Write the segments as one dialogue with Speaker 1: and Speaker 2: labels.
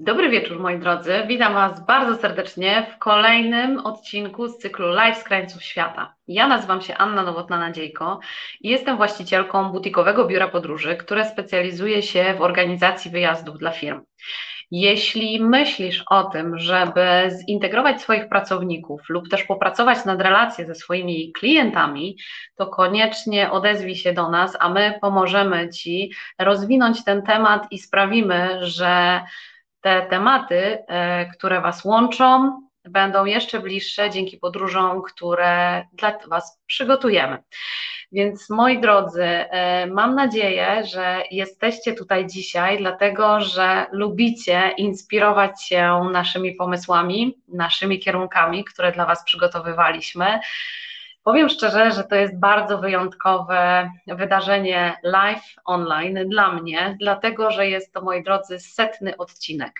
Speaker 1: Dobry wieczór moi drodzy, witam Was bardzo serdecznie w kolejnym odcinku z cyklu Live z krańców świata. Ja nazywam się Anna Nowotna-Nadziejko i jestem właścicielką butikowego biura podróży, które specjalizuje się w organizacji wyjazdów dla firm. Jeśli myślisz o tym, żeby zintegrować swoich pracowników lub też popracować nad relacje ze swoimi klientami, to koniecznie odezwij się do nas, a my pomożemy Ci rozwinąć ten temat i sprawimy, że te tematy, e, które Was łączą, będą jeszcze bliższe dzięki podróżom, które dla Was przygotujemy. Więc moi drodzy, e, mam nadzieję, że jesteście tutaj dzisiaj, dlatego że lubicie inspirować się naszymi pomysłami, naszymi kierunkami, które dla Was przygotowywaliśmy. Powiem szczerze, że to jest bardzo wyjątkowe wydarzenie live online dla mnie, dlatego że jest to, moi drodzy, setny odcinek.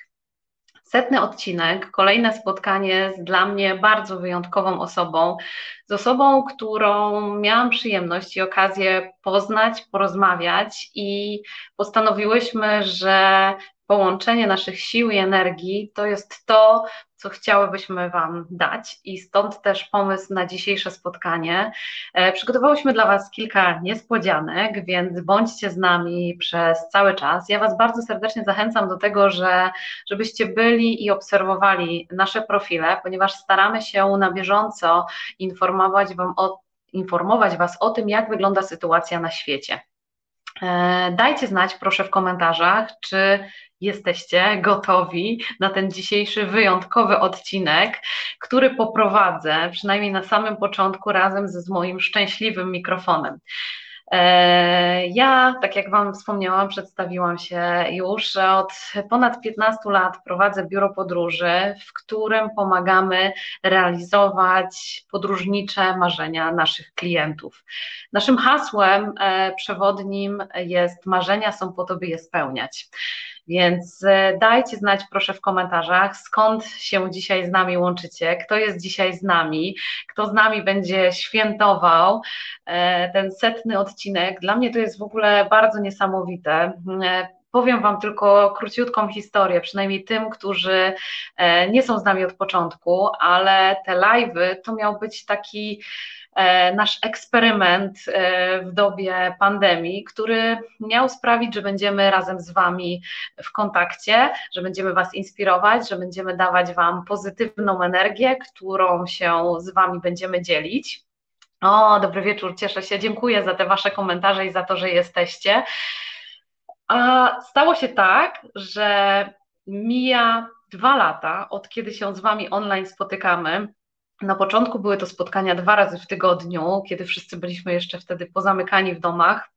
Speaker 1: Setny odcinek, kolejne spotkanie z dla mnie bardzo wyjątkową osobą, z osobą, którą miałam przyjemność i okazję poznać, porozmawiać i postanowiłyśmy, że połączenie naszych sił i energii to jest to, co chciałybyśmy Wam dać i stąd też pomysł na dzisiejsze spotkanie. E, przygotowałyśmy dla Was kilka niespodzianek, więc bądźcie z nami przez cały czas. Ja Was bardzo serdecznie zachęcam do tego, że żebyście byli i obserwowali nasze profile, ponieważ staramy się na bieżąco informować Wam o informować Was o tym, jak wygląda sytuacja na świecie. E, dajcie znać proszę w komentarzach, czy jesteście gotowi na ten dzisiejszy wyjątkowy odcinek, który poprowadzę przynajmniej na samym początku razem z moim szczęśliwym mikrofonem. E, ja, tak jak Wam wspomniałam, przedstawiłam się już, że od ponad 15 lat prowadzę biuro podróży, w którym pomagamy realizować podróżnicze marzenia naszych klientów. Naszym hasłem e, przewodnim jest: Marzenia są po to, by je spełniać. Więc e, dajcie znać proszę w komentarzach, skąd się dzisiaj z nami łączycie, kto jest dzisiaj z nami, kto z nami będzie świętował e, ten setny odcinek. Dla mnie to jest w ogóle bardzo niesamowite. E, powiem Wam tylko króciutką historię, przynajmniej tym, którzy nie są z nami od początku, ale te live'y to miał być taki nasz eksperyment e, w dobie pandemii, który miał sprawić, że będziemy razem z Wami w kontakcie, że będziemy Was inspirować, że będziemy dawać Wam pozytywną energię, którą się z Wami będziemy dzielić. O, dobry wieczór, cieszę się, dziękuję za te Wasze komentarze i za to, że jesteście. A stało się tak, że mija dwa lata, od kiedy się z Wami online spotykamy. Na początku były to spotkania dwa razy w tygodniu, kiedy wszyscy byliśmy jeszcze wtedy pozamykani w domach.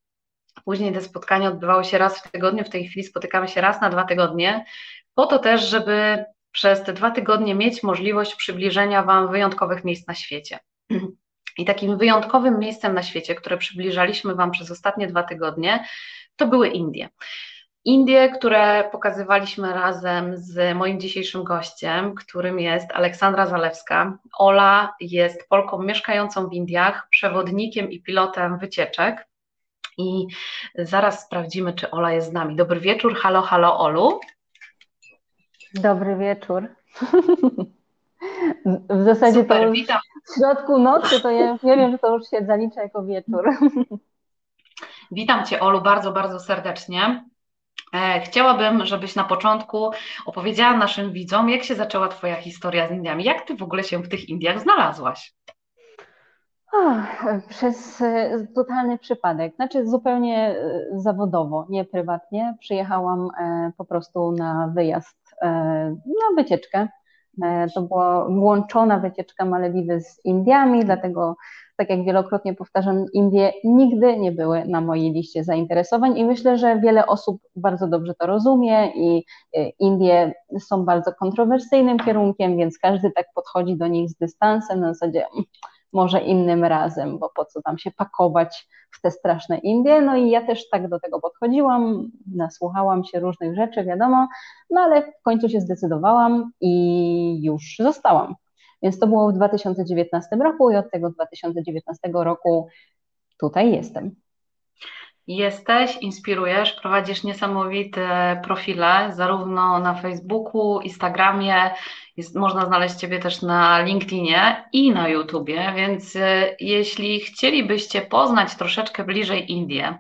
Speaker 1: Później te spotkania odbywały się raz w tygodniu, w tej chwili spotykamy się raz na dwa tygodnie, po to też, żeby przez te dwa tygodnie mieć możliwość przybliżenia Wam wyjątkowych miejsc na świecie. I takim wyjątkowym miejscem na świecie, które przybliżaliśmy Wam przez ostatnie dwa tygodnie, to były Indie. Indie, które pokazywaliśmy razem z moim dzisiejszym gościem, którym jest Aleksandra Zalewska. Ola jest Polką mieszkającą w Indiach, przewodnikiem i pilotem wycieczek. I zaraz sprawdzimy, czy Ola jest z nami. Dobry wieczór, halo, halo, Olu.
Speaker 2: Dobry wieczór. W zasadzie Super, to już witam. w środku nocy, to ja nie wiem, że to już się zalicza jako wieczór.
Speaker 1: Witam Cię, Olu, bardzo, bardzo serdecznie. E, chciałabym, żebyś na początku opowiedziała naszym widzom, jak się zaczęła Twoja historia z Indiami. Jak Ty w ogóle się w tych Indiach znalazłaś?
Speaker 2: Przez e, totalny przypadek, znaczy zupełnie e, zawodowo, nie prywatnie. Przyjechałam po prostu na wyjazd, na wycieczkę. To była łączona wycieczka Malewiwy z Indiami, dlatego tak jak wielokrotnie powtarzam, Indie nigdy nie były na mojej liście zainteresowań i myślę, że wiele osób bardzo dobrze to rozumie i e, Indie są bardzo kontrowersyjnym kierunkiem, więc każdy tak podchodzi do nich z dystansem na zasadzie mm, może innym razem, bo po co tam się pakować w te straszne Indie. No i ja też tak do tego podchodziłam, nasłuchałam się różnych rzeczy, wiadomo, no ale w końcu się zdecydowałam i już zostałam. Więc to było w 2019 roku i od tego 2019 roku tutaj jestem.
Speaker 1: jesteś, inspirujesz, prowadzisz niesamowite profile, zarówno na Facebooku, Instagramie, jest, można znaleźć Ciebie też na LinkedInie i na YouTubie, więc y, jeśli chcielibyście poznać troszeczkę bliżej Indię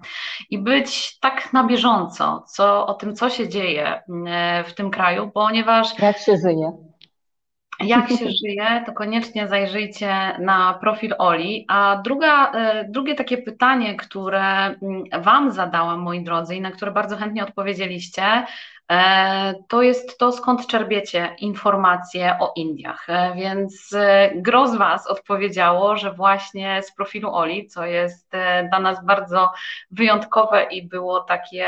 Speaker 1: i być tak na bieżąco co, o tym, co się dzieje y, w tym kraju, ponieważ.
Speaker 2: Jak się żyje
Speaker 1: jak się żyje, to koniecznie zajrzyjcie na profil Oli. A druga, e, drugie takie pytanie, które mm, Wam zadałam, moi drodzy, i na które bardzo chętnie odpowiedzieliście, to jest to, skąd czerpiecie informacje o Indiach. E, więc gro z Was odpowiedziało, że właśnie z profilu Oli, co jest dla nas bardzo wyjątkowe i było takie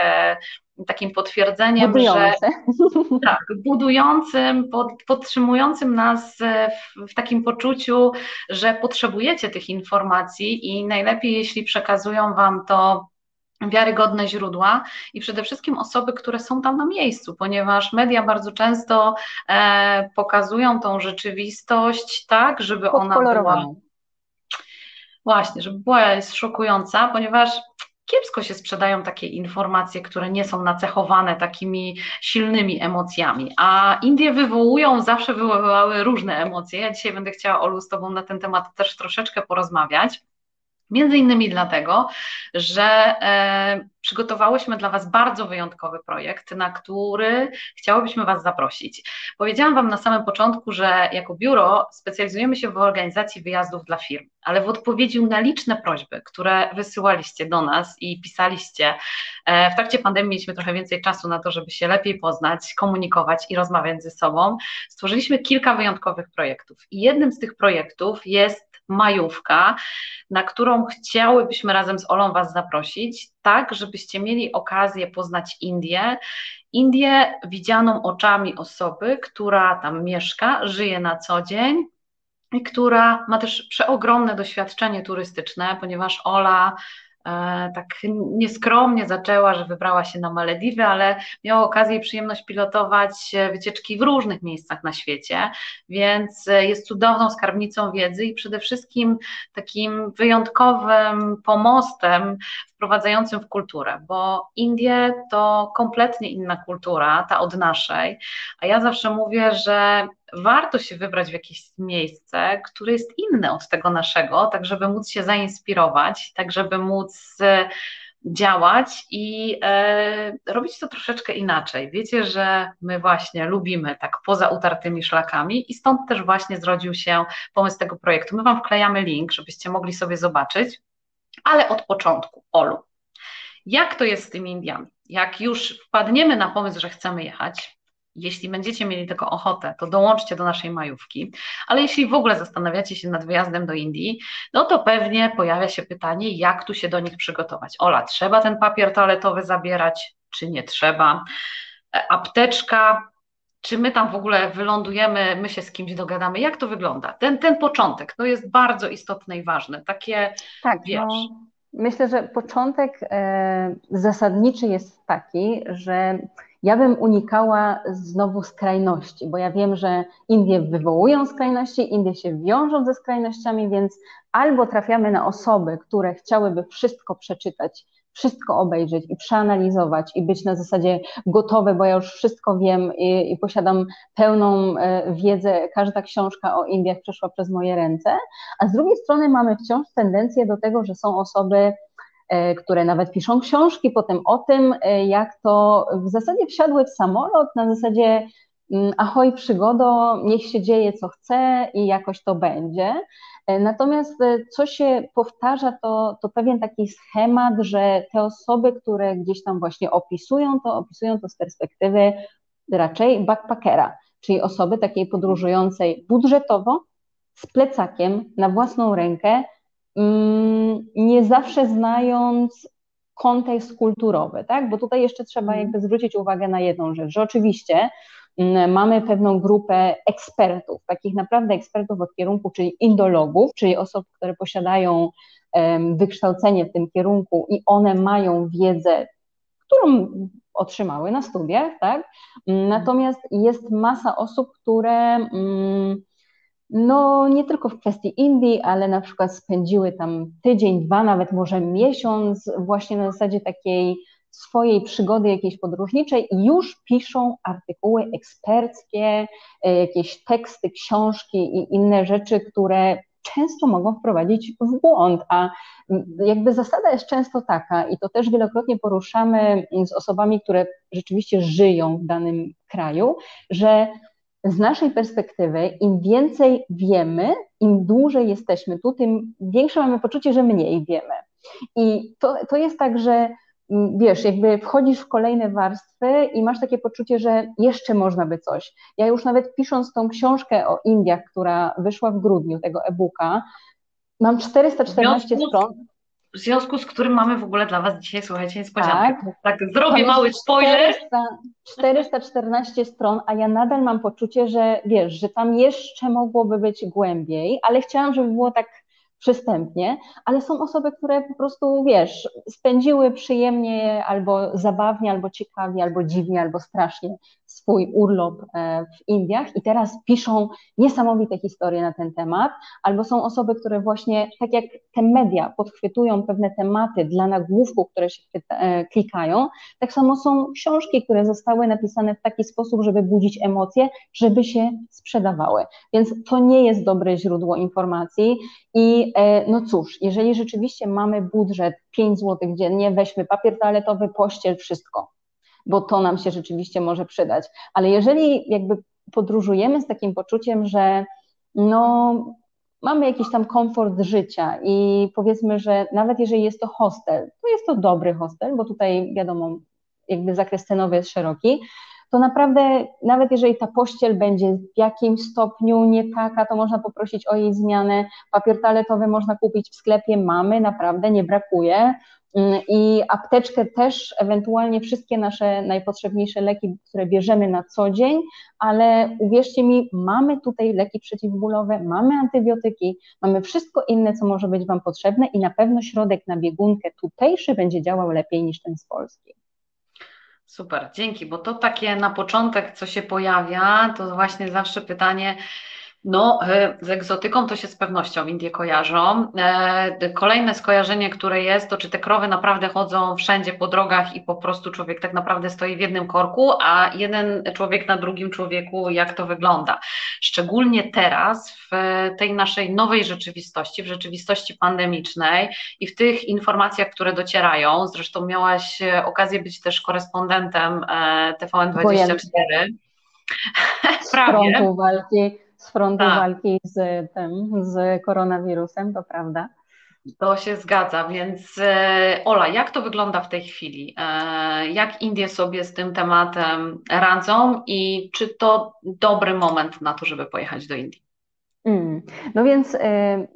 Speaker 1: takim potwierdzeniem,
Speaker 2: Budujące.
Speaker 1: że tak, budującym, pod, podtrzymującym nas w, w, takim poczuciu, że potrzebujecie tych informacji i najlepiej, jeśli przekazują Wam to wiarygodne źródła i przede wszystkim osoby, które są tam na miejscu, ponieważ media bardzo często e, pokazują tą rzeczywistość tak, żeby ona była właśnie, żeby była szokująca, ponieważ kiepsko się sprzedają takie informacje, które nie są nacechowane takimi silnymi emocjami, a Indie wywołują, zawsze wywoływały różne emocje. Ja dzisiaj będę chciała, Olu, z Tobą na ten temat też troszeczkę porozmawiać. Między innymi dlatego, że e, przygotowałyśmy dla Was bardzo wyjątkowy projekt, na który chciałybyśmy Was zaprosić. Powiedziałam Wam na samym początku, że jako biuro specjalizujemy się w organizacji wyjazdów dla firm, ale w odpowiedzi na liczne prośby, które wysyłaliście do nas i pisaliście, e, w trakcie pandemii mieliśmy trochę więcej czasu na to, żeby się lepiej poznać, komunikować i rozmawiać ze sobą. Stworzyliśmy kilka wyjątkowych projektów i jednym z tych projektów jest majówka, na którą chciałybyśmy razem z Olą Was zaprosić, tak, żebyście mieli okazję poznać Indię. Indię widzianą oczami osoby, która tam mieszka, żyje na co dzień i która ma też przeogromne doświadczenie turystyczne, ponieważ Ola tak nieskromnie zaczęła, że wybrała się na Malediwy, ale miała okazję i przyjemność pilotować wycieczki w różnych miejscach na świecie, więc jest cudowną skarbnicą wiedzy i przede wszystkim takim wyjątkowym pomostem wprowadzającym w kulturę, bo Indie to kompletnie inna kultura, ta od naszej, a ja zawsze mówię, że warto się wybrać w jakieś miejsce, które jest inne od tego naszego, tak żeby móc się zainspirować, tak żeby móc e, działać i e, robić to troszeczkę inaczej. Wiecie, że my właśnie lubimy tak poza utartymi szlakami i stąd też właśnie zrodził się pomysł tego projektu. My Wam wklejamy link, żebyście mogli sobie zobaczyć, ale od początku, Olu. Jak to jest z tymi Indiami? Jak już wpadniemy na pomysł, że chcemy jechać, jeśli będziecie mieli tylko ochotę, to dołączcie do naszej majówki, ale jeśli w ogóle zastanawiacie się nad wyjazdem do Indii, no to pewnie pojawia się pytanie, jak tu się do nich przygotować. Ola, trzeba ten papier toaletowy zabierać, czy nie trzeba? E, apteczka, czy my tam w ogóle wylądujemy, my się z kimś dogadamy, jak to wygląda? Ten, ten początek, to jest bardzo istotne i ważne, takie,
Speaker 2: tak, wiesz... No, myślę, że początek e, zasadniczy jest taki, że ja bym unikała znowu skrajności, bo ja wiem, że Indie wywołują skrajności, Indie się wiążą ze skrajnościami, więc albo trafiamy na osoby, które chciałyby wszystko przeczytać, wszystko obejrzeć i przeanalizować i być na zasadzie gotowe, bo ja już wszystko wiem i, i posiadam pełną e, wiedzę, każda książka o Indiach przeszła przez moje ręce, a z drugiej strony mamy wciąż tendencję do tego, że są osoby, E, które nawet piszą książki potem o tym, e, jak to w zasadzie wsiadły w samolot na zasadzie ahoj przygodo, niech się dzieje co chce i jakoś to będzie. E, natomiast co się powtarza, to, to pewien taki schemat, że te osoby, które gdzieś tam właśnie opisują to, opisują to z perspektywy raczej backpackera, czyli osoby takiej podróżującej budżetowo, z plecakiem, na własną rękę, Mm, nie zawsze znając kontekst kulturowy, tak? Bo tutaj jeszcze trzeba mhm. jakby zwrócić uwagę na jedną rzecz, że oczywiście mm, mamy pewną grupę ekspertów, takich naprawdę ekspertów od kierunku, czyli indologów, czyli osób, które posiadają wykształcenie w tym kierunku i one mają wiedzę, którą otrzymały na studiach, tak? Mhm. Natomiast jest masa osób, które no nie tylko w kwestii Indii, ale na przykład spędziły tam tydzień, dwa, nawet może miesiąc właśnie na zasadzie takiej swojej przygody jakiejś podróżniczej i już piszą artykuły eksperckie, e, jakieś teksty, książki i inne rzeczy, które często mogą wprowadzić w błąd, a jakby zasada jest często taka i to też wielokrotnie poruszamy z osobami, które rzeczywiście żyją w danym kraju, że z naszej perspektywy, im więcej wiemy, im dłużej jesteśmy tu, tym większe mamy poczucie, że mniej wiemy. I to, to jest tak, że wiesz, jakby wchodzisz w kolejne warstwy i masz takie poczucie, że jeszcze można by coś. Ja już nawet pisząc tą książkę o Indiach, która wyszła w grudniu, tego e-booka, mam 414 stron
Speaker 1: w związku z którym mamy w ogóle dla Was dzisiaj, słuchajcie, niespodziankę. Tak, tak zrobię mały spoiler.
Speaker 2: 400, 414 stron, a ja nadal mam poczucie, że wiesz, że tam jeszcze mogłoby być głębiej, ale chciałam, żeby było tak przystępnie, ale są osoby, które po prostu, wiesz, spędziły przyjemnie albo zabawnie, albo ciekawie, albo dziwnie, albo strasznie swój urlop e, w Indiach i teraz piszą niesamowite historie na ten temat, albo są osoby, które właśnie, tak jak te media podchwytują pewne tematy dla nagłówków, które się e, klikają, tak samo są książki, które zostały napisane w taki sposób, żeby budzić emocje, żeby się sprzedawały. Więc to nie jest dobre źródło informacji i e, no cóż, jeżeli rzeczywiście mamy budżet 5 zł dziennie, weźmy papier toaletowy, pościel, wszystko bo to nam się rzeczywiście może przydać. Ale jeżeli jakby podróżujemy z takim poczuciem, że no, mamy jakiś tam komfort życia i powiedzmy, że nawet jeżeli jest to hostel, to jest to dobry hostel, bo tutaj wiadomo, jakby zakres cenowy jest szeroki, to naprawdę nawet jeżeli ta pościel będzie w jakimś stopniu nie taka, to można poprosić o jej zmianę. Papier toaletowy można kupić w sklepie, mamy, naprawdę nie brakuje. Mm, I apteczkę też, ewentualnie wszystkie nasze najpotrzebniejsze leki, które bierzemy na co dzień, ale uwierzcie mi, mamy tutaj leki przeciwbólowe, mamy antybiotyki, mamy wszystko inne, co może być Wam potrzebne i na pewno środek na biegunkę tutejszy będzie działał lepiej niż ten z Polski.
Speaker 1: Super, dzięki, bo to takie na początek, co się pojawia, to właśnie zawsze pytanie, no, e, z egzotyką to się z pewnością Indie kojarzą. E, kolejne skojarzenie, które jest, to czy te krowy naprawdę chodzą wszędzie po drogach i po prostu człowiek tak naprawdę stoi w jednym korku, a jeden człowiek na drugim człowieku, jak to wygląda. Szczególnie teraz, w tej naszej nowej rzeczywistości, w rzeczywistości pandemicznej i w tych informacjach, które docierają. Zresztą miałaś okazję być też korespondentem e, TVN24.
Speaker 2: Prawie. walki z frontu tak. walki z tym, z koronawirusem, to prawda.
Speaker 1: To się zgadza, więc e, Ola, jak to wygląda w tej chwili? E, jak Indie sobie z tym tematem radzą i czy to dobry moment na to, żeby pojechać do Indii?
Speaker 2: Mm. No więc e,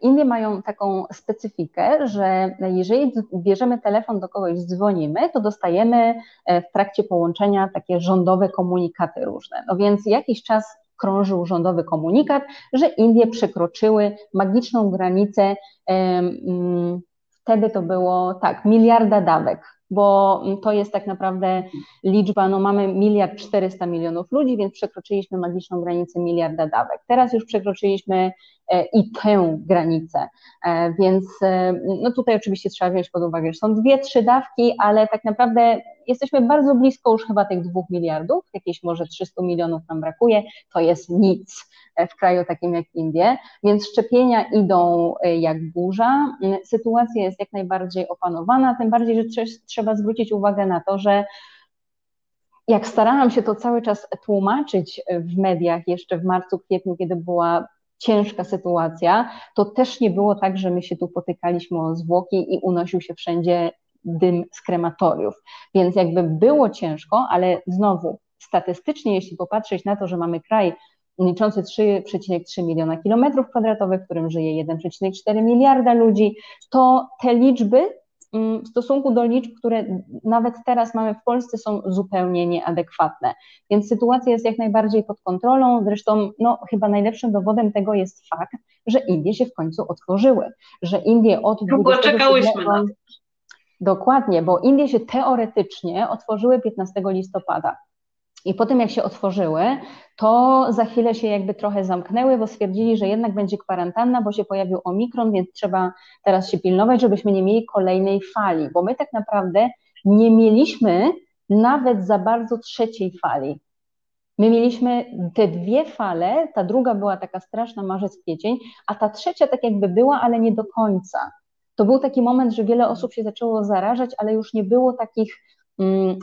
Speaker 2: Indie mają taką specyfikę, że jeżeli bierzemy telefon do kogoś, dzwonimy, to dostajemy w trakcie połączenia takie rządowe komunikaty różne. No więc jakiś czas krążył rządowy komunikat, że Indie przekroczyły magiczną granicę, mm, wtedy to było tak, miliarda dawek, bo to jest tak naprawdę liczba, no mamy miliard 400 milionów ludzi, więc przekroczyliśmy magiczną granicę miliarda dawek. Teraz już przekroczyliśmy i tę granicę, e, więc e, no tutaj oczywiście trzeba wziąć pod uwagę, że są dwie, trzy dawki, ale tak naprawdę jesteśmy bardzo blisko już chyba tych dwóch miliardów, jakieś może 300 milionów nam brakuje, to jest nic w kraju takim jak Indie, więc szczepienia idą jak burza. Sytuacja jest jak najbardziej opanowana, tym bardziej, że trzeba zwrócić uwagę na to, że jak starałam się to cały czas tłumaczyć w mediach jeszcze w marcu, kwietniu, kiedy była ciężka sytuacja, to też nie było tak, że my się tu potykaliśmy o zwłoki i unosił się wszędzie dym z krematoriów. Więc jakby było ciężko, ale znowu statystycznie, jeśli popatrzeć na to, że mamy kraj liczący 3,3 miliona kilometrów kwadratowych, w którym żyje 1,4 miliarda ludzi, to te liczby w stosunku do liczb, które nawet teraz mamy w Polsce, są zupełnie nieadekwatne. Więc sytuacja jest jak najbardziej pod kontrolą. Zresztą, no, chyba najlepszym dowodem tego jest fakt, że Indie się w końcu otworzyły. Że Indie od.
Speaker 1: Długo czekałyśmy na to.
Speaker 2: Dokładnie, bo Indie się teoretycznie otworzyły 15 listopada. I po tym, jak się otworzyły, to za chwilę się jakby trochę zamknęły, bo stwierdzili, że jednak będzie kwarantanna, bo się pojawił omikron, więc trzeba teraz się pilnować, żebyśmy nie mieli kolejnej fali, bo my tak naprawdę nie mieliśmy nawet za bardzo trzeciej fali. My mieliśmy te dwie fale, ta druga była taka straszna, marzec, kwiecień, a ta trzecia tak jakby była, ale nie do końca. To był taki moment, że wiele osób się zaczęło zarażać, ale już nie było takich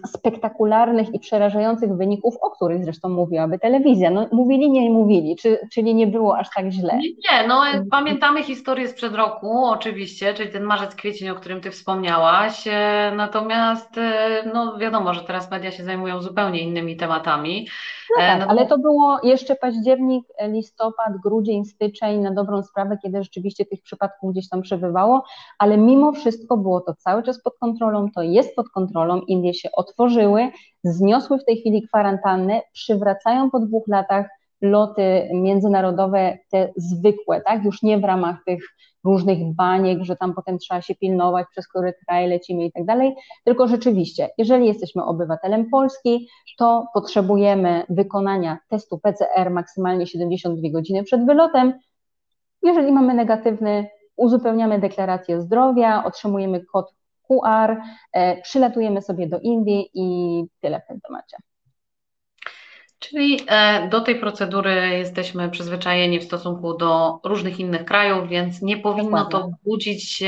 Speaker 2: spektakularnych i przerażających wyników, o których zresztą mówiłaby telewizja. No, mówili, nie mówili, czy, czyli nie było aż tak źle.
Speaker 1: Nie, nie, no pamiętamy historię sprzed roku, oczywiście, czyli ten marzec, kwiecień, o którym Ty wspomniałaś, e, natomiast e, no wiadomo, że teraz media się zajmują zupełnie innymi tematami.
Speaker 2: No e, tak, no ale to było jeszcze październik, listopad, grudzień, styczeń, na dobrą sprawę, kiedy rzeczywiście tych przypadków gdzieś tam przebywało, ale mimo wszystko było to cały czas pod kontrolą, to jest pod kontrolą, Indie się otworzyły, zniosły w tej chwili kwarantannę, przywracają po dwóch latach loty międzynarodowe, te zwykłe, tak, już nie w ramach tych różnych baniek, że tam potem trzeba się pilnować, przez który kraj lecimy i tak dalej, tylko rzeczywiście, jeżeli jesteśmy obywatelem Polski, to potrzebujemy wykonania testu PCR maksymalnie 72 godziny przed wylotem. Jeżeli mamy negatywny, uzupełniamy deklarację zdrowia, otrzymujemy kod QR, e, przylatujemy sobie do Indii i tyle w tym temacie.
Speaker 1: Czyli e, do tej procedury jesteśmy przyzwyczajeni w stosunku do różnych innych krajów, więc nie powinno Dokładnie. to budzić,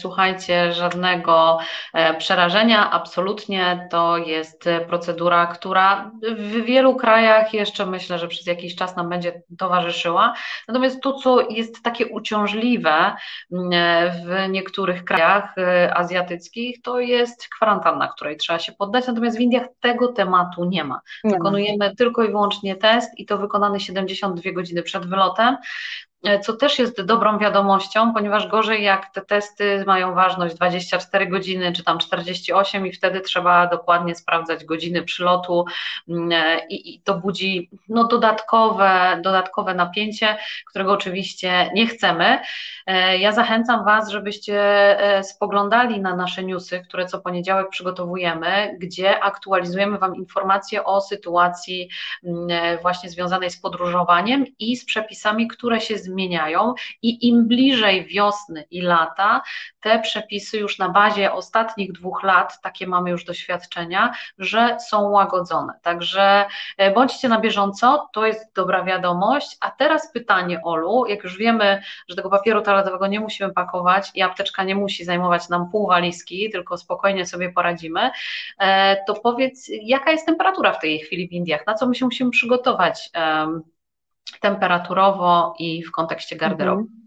Speaker 1: słuchajcie, żadnego e, przerażenia. Absolutnie to jest procedura, która w wielu krajach jeszcze myślę, że przez jakiś czas nam będzie towarzyszyła. Natomiast to, co jest takie uciążliwe w niektórych krajach e, azjatyckich, to jest kwarantanna, której trzeba się poddać. Natomiast w Indiach tego tematu nie ma. Nie Tylko i wyłącznie test i to wykonany 72 godziny przed wylotem. E, co też jest dobrą wiadomością, ponieważ gorzej jak te testy mają ważność 24 godziny czy tam 48 i wtedy trzeba dokładnie sprawdzać godziny przylotu mm, e, i, i to budzi no, dodatkowe, dodatkowe napięcie, którego oczywiście nie chcemy. E, ja zachęcam Was, żebyście spoglądali na nasze newsy, które co poniedziałek przygotowujemy, gdzie aktualizujemy Wam informacje o sytuacji mm, właśnie związanej z podróżowaniem i z przepisami, które się zmieniają i im bliżej wiosny i lata, te przepisy już na bazie ostatnich dwóch lat, takie mamy już doświadczenia, że są łagodzone. Także e, bądźcie na bieżąco, to jest dobra wiadomość. A teraz pytanie, Olu, jak już wiemy, że tego papieru toaletowego nie musimy pakować i apteczka nie musi zajmować nam pół walizki, tylko spokojnie sobie poradzimy, e, to powiedz, jaka jest temperatura w tej chwili w Indiach? Na co my się musimy przygotować? Temperaturowo i w kontekście garderoby? Mhm.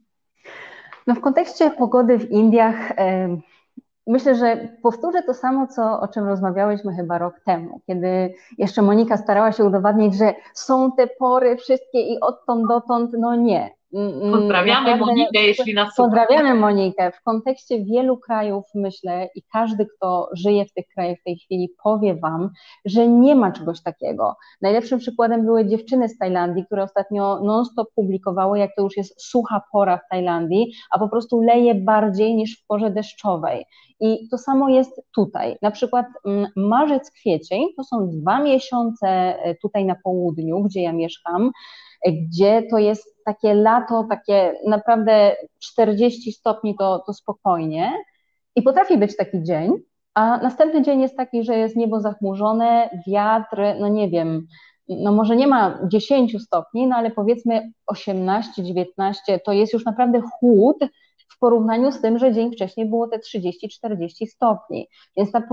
Speaker 2: No w kontekście pogody w Indiach myślę, że powtórzę to samo, co, o czym rozmawiałyśmy chyba rok temu, kiedy jeszcze Monika starała się udowadnić, że są te pory wszystkie i odtąd dotąd, no nie.
Speaker 1: Pozdrawiamy Naprawdę, Monikę, jeśli nas
Speaker 2: Pozdrawiamy Monikę. W kontekście wielu krajów myślę i każdy, kto żyje w tych krajach w tej chwili powie Wam, że nie ma czegoś takiego. Najlepszym przykładem były dziewczyny z Tajlandii, które ostatnio non-stop publikowały, jak to już jest sucha pora w Tajlandii, a po prostu leje bardziej niż w porze deszczowej. I to samo jest tutaj. Na przykład mm, marzec, kwiecień to są dwa miesiące e, tutaj na południu, gdzie ja mieszkam, gdzie to jest takie lato, takie naprawdę 40 stopni to, to spokojnie i potrafi być taki dzień, a następny dzień jest taki, że jest niebo zachmurzone, wiatr, no nie wiem, no może nie ma 10 stopni, no ale powiedzmy 18, 19, to jest już naprawdę chłód, w porównaniu z tym, że dzień wcześniej było te 30-40 stopni. Więc ta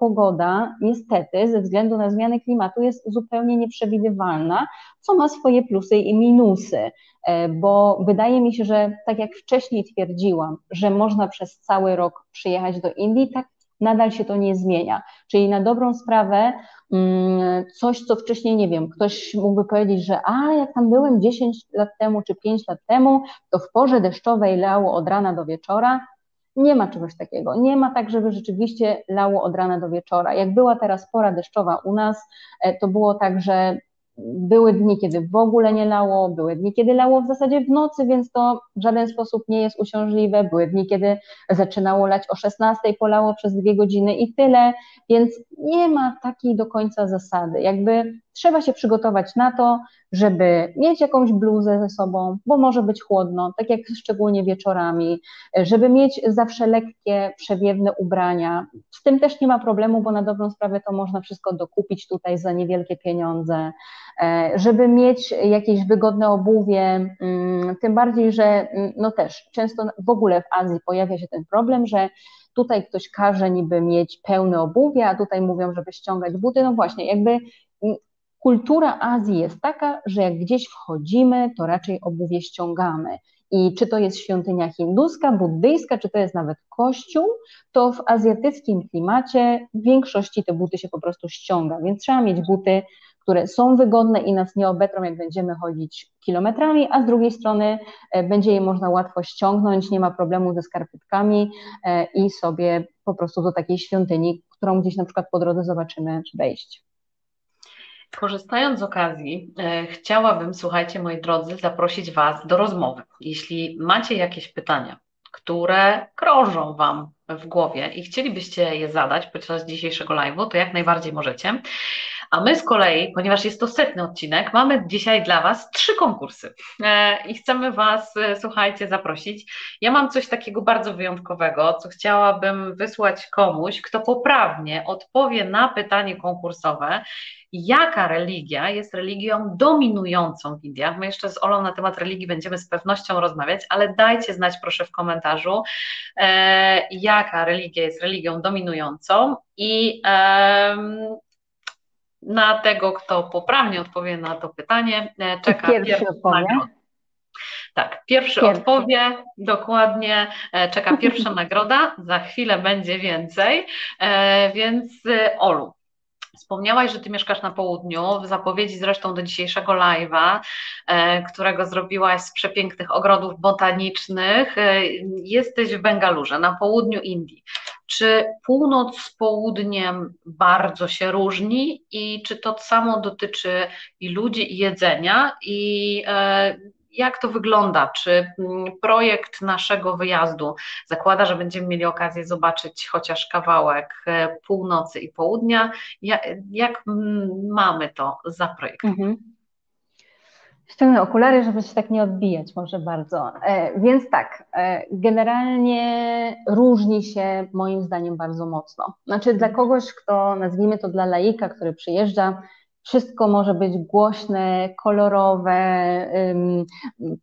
Speaker 2: pogoda niestety ze względu na zmianę klimatu jest zupełnie nieprzewidywalna, co ma swoje plusy i minusy, e, bo wydaje mi się, że tak jak wcześniej twierdziłam, że można przez cały rok przyjechać do Indii, tak nadal się to nie zmienia. Czyli na dobrą sprawę mm, coś, co wcześniej, nie wiem, ktoś mógłby powiedzieć, że a, jak tam byłem 10 lat temu czy 5 lat temu, to w porze deszczowej lało od rana do wieczora. Nie ma czegoś takiego. Nie ma tak, żeby rzeczywiście lało od rana do wieczora. Jak była teraz pora deszczowa u nas, e, to było tak, że były dni, kiedy w ogóle nie lało, były dni, kiedy lało w zasadzie w nocy, więc to w żaden sposób nie jest uciążliwe. Były dni, kiedy zaczynało lać o 16, polało przez dwie godziny i tyle, więc nie ma takiej do końca zasady. Jakby trzeba się przygotować na to, żeby mieć jakąś bluzę ze sobą, bo może być chłodno, tak jak szczególnie wieczorami, żeby mieć zawsze lekkie, przewiewne ubrania. Z tym też nie ma problemu, bo na dobrą sprawę to można wszystko dokupić tutaj za niewielkie pieniądze, e, żeby mieć jakieś wygodne obuwie, mm, tym bardziej, że mm, no też często w ogóle w Azji pojawia się ten problem, że tutaj ktoś każe niby mieć pełne obuwie, a tutaj mówią, żeby ściągać buty. No właśnie, jakby kultura Azji jest taka, że jak gdzieś wchodzimy, to raczej obuwie ściągamy. I czy to jest świątynia hinduska, buddyjska, czy to jest nawet kościół, to w azjatyckim klimacie w większości te buty się po prostu ściąga, więc trzeba mieć buty, które są wygodne i nas nie obetrą, jak będziemy chodzić kilometrami, a z drugiej strony e, będzie je można łatwo ściągnąć, nie ma problemu ze skarpetkami e, i sobie po prostu do takiej świątyni, którą gdzieś na przykład po drodze zobaczymy, wejść.
Speaker 1: Korzystając z okazji, e, chciałabym, słuchajcie, moi drodzy, zaprosić Was do rozmowy. Jeśli macie jakieś pytania, które krążą Wam w głowie i chcielibyście je zadać podczas dzisiejszego live'u, to jak najbardziej możecie. A my z kolei, ponieważ jest to setny odcinek, mamy dzisiaj dla Was trzy konkursy e, i chcemy Was, e, słuchajcie, zaprosić. Ja mam coś takiego bardzo wyjątkowego, co chciałabym wysłać komuś, kto poprawnie odpowie na pytanie konkursowe, jaka religia jest religią dominującą w Indiach. My jeszcze z Olą na temat religii będziemy z pewnością rozmawiać, ale dajcie znać proszę w komentarzu, e, jaka religia jest religią dominującą i na tego, kto poprawnie odpowie na to pytanie, e, czeka
Speaker 2: pierwszy, pierwszy odpowie.
Speaker 1: Tak, pierwszy, pierwszy, odpowie, dokładnie, e, czeka pierwsza nagroda, za chwilę będzie więcej, e, więc Olu, Wspomniałaś, że Ty mieszkasz na południu, w zapowiedzi zresztą do dzisiejszego live'a, którego zrobiłaś z przepięknych ogrodów botanicznych, jesteś w Bengalurze, na południu Indii. Czy północ z południem bardzo się różni i czy to samo dotyczy i ludzi, i jedzenia? I e, jak to wygląda? Czy mm, projekt naszego wyjazdu zakłada, że będziemy mieli okazję zobaczyć chociaż kawałek e, północy i południa? Jak, mamy to zaprojektować? Mhm.
Speaker 2: Ściągnę okulary, żeby się tak nie odbijać może bardzo. E, więc tak, e, generalnie różni się moim zdaniem bardzo mocno. Znaczy dla kogoś, kto nazwijmy to dla laika, który przyjeżdża, wszystko może być głośne, kolorowe,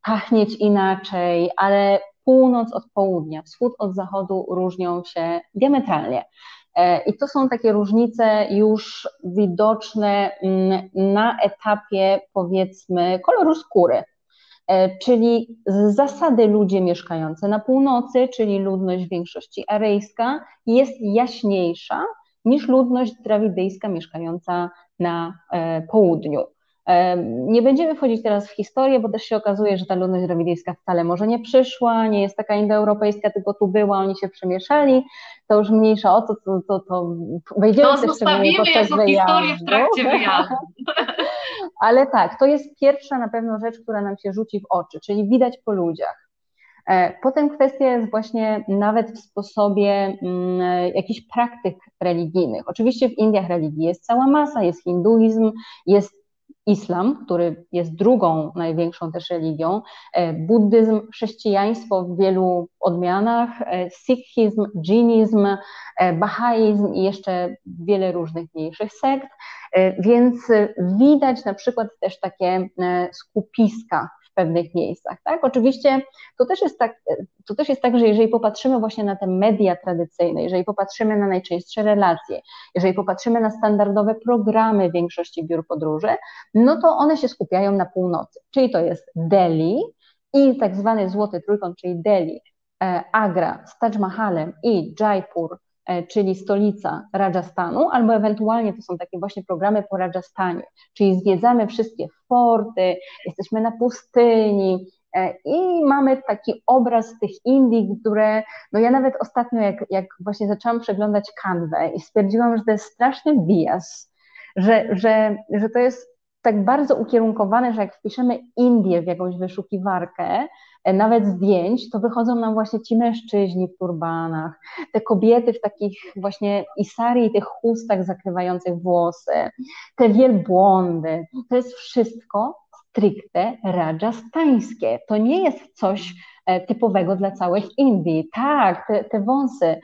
Speaker 2: pachnieć inaczej, ale północ od południa, wschód od zachodu różnią się diametralnie. E, I to są takie różnice już widoczne mm, na etapie, powiedzmy, koloru skóry. E, czyli z zasady ludzie mieszkający na północy, czyli ludność w większości arejska, jest jaśniejsza niż ludność drawidyjska mieszkająca na e, południu. Nie będziemy wchodzić teraz w historię, bo też się okazuje, że ta ludność drawidyjska wcale może nie przyszła, nie jest taka indoeuropejska, tylko tu była, oni się przemieszali. To już mniejsza o to, to, to, to wejdziemy
Speaker 1: to też szczególnie podczas wyjazdu. w trakcie wyjazdu.
Speaker 2: Ale tak, to jest pierwsza na pewno rzecz, która nam się rzuci w oczy, czyli widać po ludziach. E, potem kwestia jest właśnie nawet w sposobie mm, jakichś praktyk religijnych. Oczywiście w Indiach religii jest cała masa, jest hinduizm, jest islam, który jest drugą największą też religią, e, buddyzm, chrześcijaństwo w wielu odmianach, e, sikhizm, dżinizm, e, bahaizm i jeszcze wiele różnych mniejszych sekt, więc widać na przykład też takie skupiska pewnych miejscach. Tak? Oczywiście to też, jest tak, to też jest tak, że jeżeli popatrzymy właśnie na te media tradycyjne, jeżeli popatrzymy na najczęstsze relacje, jeżeli popatrzymy na standardowe programy większości biur podróży, no to one się skupiają na północy, czyli to jest Delhi i tak zwany złoty trójkąt, czyli Delhi, e, Agra z Taj Mahalem i Jaipur czyli stolica Rajasthanu, albo ewentualnie to są takie właśnie programy po Rajasthanie, czyli zwiedzamy wszystkie forty, jesteśmy na pustyni, e, i mamy taki obraz tych Indii, które, no ja nawet ostatnio, jak, jak właśnie zaczęłam przeglądać kanwę i stwierdziłam, że to jest straszny bias, że, że, że to jest tak bardzo ukierunkowane, że jak wpiszemy Indię w jakąś wyszukiwarkę, e, nawet zdjęć, to wychodzą nam właśnie ci mężczyźni w turbanach, te kobiety w takich właśnie isari i tych chustach zakrywających włosy, te wielbłądy. To jest wszystko stricte rajastańskie. To nie jest coś E, typowego dla całych Indii. Tak, te, te wąsy.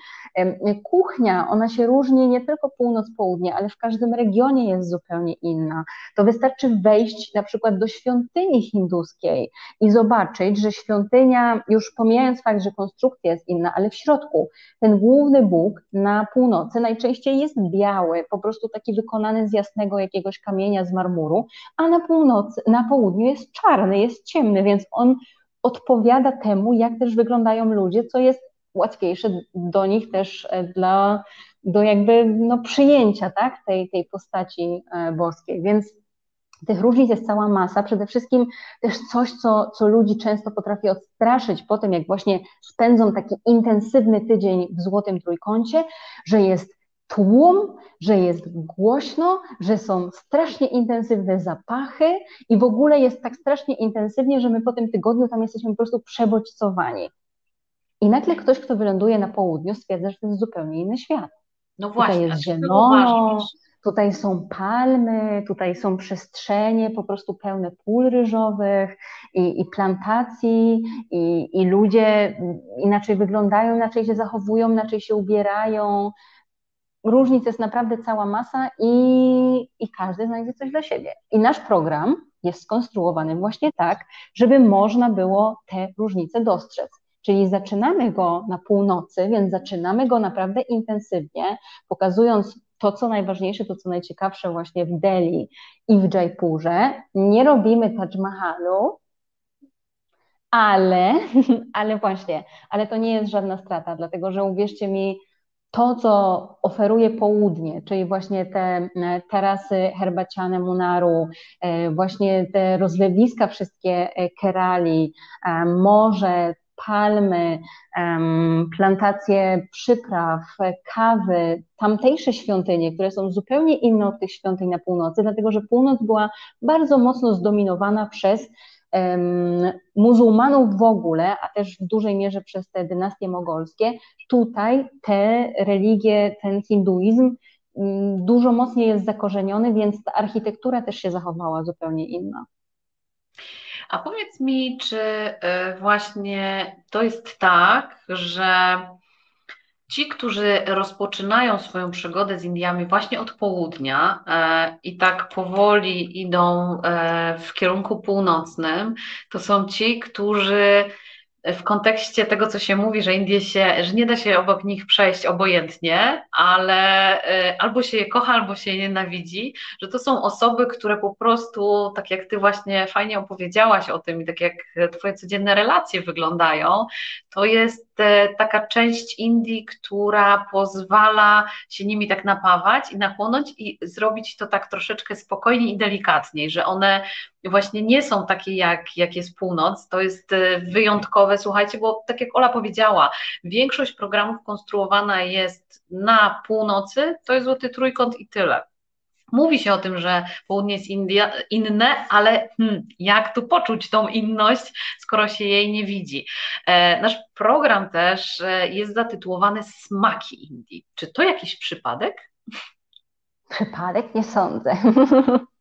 Speaker 2: Kuchnia, ona się różni nie tylko północ-południe, ale w każdym regionie jest zupełnie inna. To wystarczy wejść na przykład do świątyni hinduskiej i zobaczyć, że świątynia, już pomijając fakt, że konstrukcja jest inna, ale w środku ten główny Bóg na północy najczęściej jest biały, po prostu taki wykonany z jasnego jakiegoś kamienia z marmuru, a na północy, na południu jest czarny, jest ciemny, więc on odpowiada temu, jak też wyglądają ludzie, co jest łatwiejsze do nich też e, dla, do jakby no, przyjęcia tak, tej, tej postaci e, boskiej. Więc tych różnic jest cała masa. Przede wszystkim też coś, co, co ludzi często potrafi odstraszyć po tym, jak właśnie spędzą taki intensywny tydzień w Złotym Trójkącie, że jest tłum, że jest głośno, że są strasznie intensywne zapachy i w ogóle jest tak strasznie intensywnie, że my po tym tygodniu tam jesteśmy po prostu przebodźcowani. I nagle ktoś, kto wyląduje na południu, stwierdza, że to jest zupełnie inny świat.
Speaker 1: No właśnie,
Speaker 2: tutaj jest zielono, tutaj są palmy, tutaj są przestrzenie po prostu pełne pól ryżowych i, i plantacji i, i ludzie inaczej wyglądają, inaczej się zachowują, inaczej się ubierają, różnic jest naprawdę cała masa i, i każdy znajdzie coś dla siebie. I nasz program jest skonstruowany właśnie tak, żeby można było te różnice dostrzec. Czyli zaczynamy go na północy, więc zaczynamy go naprawdę intensywnie, pokazując to, co najważniejsze, to, co najciekawsze właśnie w Delhi i w Jaipurze. Nie robimy Taj Mahalu, ale, ale właśnie, ale to nie jest żadna strata, dlatego że uwierzcie mi, to, co oferuje południe, czyli właśnie te e, tarasy herbaciane Munaru, e, właśnie te rozlewiska wszystkie e, Kerali, morze, palmy, plantacje przypraw, kawy, tamtejsze świątynie, które są zupełnie inne od tych świątyń na północy, dlatego że północ była bardzo mocno zdominowana przez muzułmanów w ogóle, a też w dużej mierze przez te dynastie mogolskie, tutaj te religie, ten hinduizm mm, dużo mocniej jest zakorzeniony, więc ta architektura też się zachowała zupełnie inna.
Speaker 1: A powiedz mi, czy y, właśnie to jest tak, że Ci, którzy rozpoczynają swoją przygodę z Indiami właśnie od południa e, i tak powoli idą e, w kierunku północnym, to są ci, którzy w kontekście tego, co się mówi, że Indie się, że nie da się obok nich przejść obojętnie, ale e, albo się je kocha, albo się je nienawidzi, że to są osoby, które po prostu, tak jak ty właśnie fajnie opowiedziałaś o tym i tak jak twoje codzienne relacje wyglądają, to jest taka część Indii, która pozwala się nimi tak napawać i nachłonąć i zrobić to tak troszeczkę spokojniej i delikatniej, że one właśnie nie są takie jak, jak jest północ, to jest e, wyjątkowe, słuchajcie, bo tak jak Ola powiedziała, większość programów konstruowana jest na północy, to jest złoty trójkąt i tyle. Mówi się o tym, że południe jest India, inne, ale hmm, jak tu poczuć tą inność, skoro się jej nie widzi? E, nasz program też e, jest zatytułowany Smaki Indii. Czy to jakiś przypadek?
Speaker 2: Przypadek? Nie sądzę.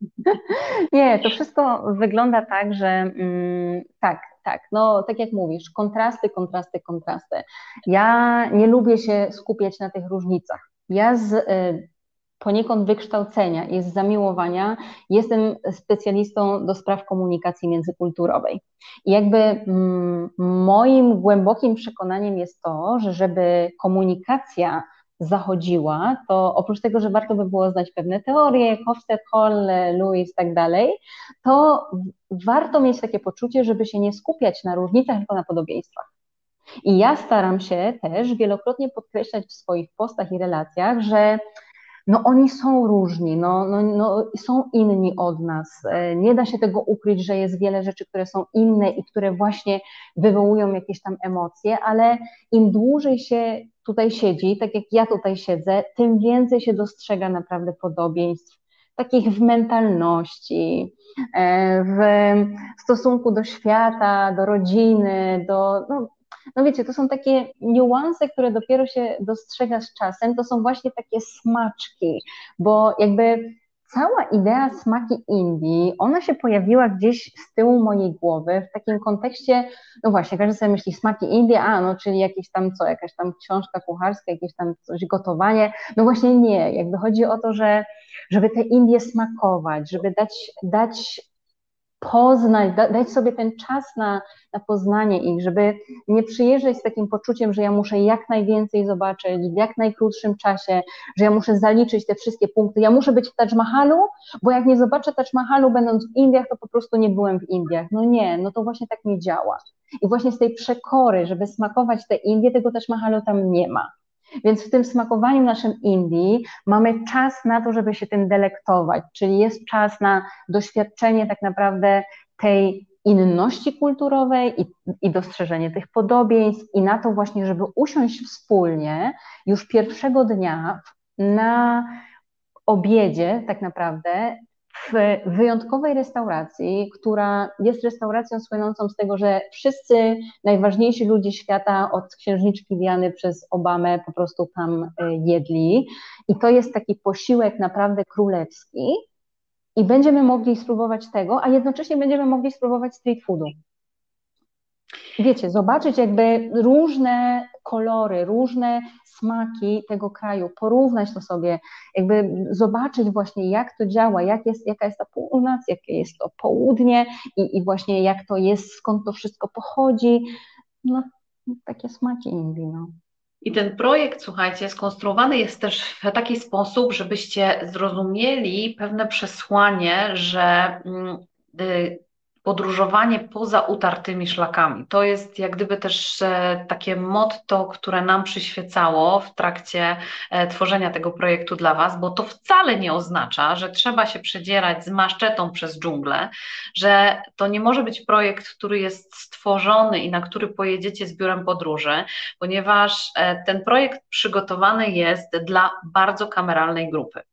Speaker 2: nie, to wszystko wygląda tak, że mm, tak, tak, no tak jak mówisz, kontrasty, kontrasty, kontrasty. Ja nie lubię się skupiać na tych różnicach. Ja z y, poniekąd wykształcenia i z zamiłowania jestem specjalistą do spraw komunikacji międzykulturowej. I jakby mm, moim głębokim przekonaniem jest to, że żeby komunikacja zachodziła, to oprócz tego, że warto by było znać pewne teorie, Hofstede, Hall, Lewis i tak dalej, to warto mieć takie poczucie, żeby się nie skupiać na różnicach, tylko na podobieństwach. I ja staram się też wielokrotnie podkreślać w swoich postach i relacjach, że no oni są różni, no, no, no, są inni od nas. E, nie da się tego ukryć, że jest wiele rzeczy, które są inne i które właśnie wywołują jakieś tam emocje, ale im dłużej się tutaj siedzi, tak jak ja tutaj siedzę, tym więcej się dostrzega naprawdę podobieństw takich w mentalności, e, w stosunku do świata, do rodziny, do. No, no wiecie, to są takie niuanse, które dopiero się dostrzega z czasem, to są właśnie takie smaczki, bo jakby cała idea smaki Indii, ona się pojawiła gdzieś z tyłu mojej głowy w takim kontekście, no właśnie, każdy sobie myśli smaki Indii, a no, czyli jakieś tam co, jakaś tam książka kucharska, jakieś tam coś, gotowanie. No właśnie nie, jakby chodzi o to, że żeby te Indie smakować, żeby dać, dać poznać, da, dać sobie ten czas na, na poznanie ich, żeby nie przyjeżdżać z takim poczuciem, że ja muszę jak najwięcej zobaczyć w jak najkrótszym czasie, że ja muszę zaliczyć te wszystkie punkty. Ja muszę być w Taj Mahalu, bo jak nie zobaczę Taj Mahalu będąc w Indiach, to po prostu nie byłem w Indiach. No nie, no to właśnie tak nie działa. I właśnie z tej przekory, żeby smakować te Indie, tego Taj Mahalu tam nie ma. Więc w tym smakowaniu naszym Indii mamy czas na to, żeby się tym delektować, czyli jest czas na doświadczenie tak naprawdę tej inności kulturowej i, i dostrzeżenie tych podobieństw, i na to właśnie, żeby usiąść wspólnie już pierwszego dnia na obiedzie, tak naprawdę, w wyjątkowej restauracji, która jest restauracją słynącą z tego, że wszyscy najważniejsi ludzie świata od księżniczki Diany przez Obamę po prostu tam e, jedli. I to jest taki posiłek naprawdę królewski. I będziemy mogli spróbować tego, a jednocześnie będziemy mogli spróbować street foodu wiecie, zobaczyć jakby różne kolory, różne smaki tego kraju, porównać to sobie, jakby zobaczyć właśnie jak to działa, jak jest, jaka jest ta północ, jakie jest to południe i, i właśnie jak to jest, skąd to wszystko pochodzi. No, takie smaki Indii, no.
Speaker 1: I ten projekt, słuchajcie, skonstruowany jest też w taki sposób, żebyście zrozumieli pewne przesłanie, że mm, y, podróżowanie poza utartymi szlakami. To jest jak gdyby też e, takie motto, które nam przyświecało w trakcie e, tworzenia tego projektu dla Was, bo to wcale nie oznacza, że trzeba się przedzierać z maszczetą przez dżunglę, że to nie może być projekt, który jest stworzony i na który pojedziecie z biurem podróży, ponieważ e, ten projekt przygotowany jest dla bardzo kameralnej grupy.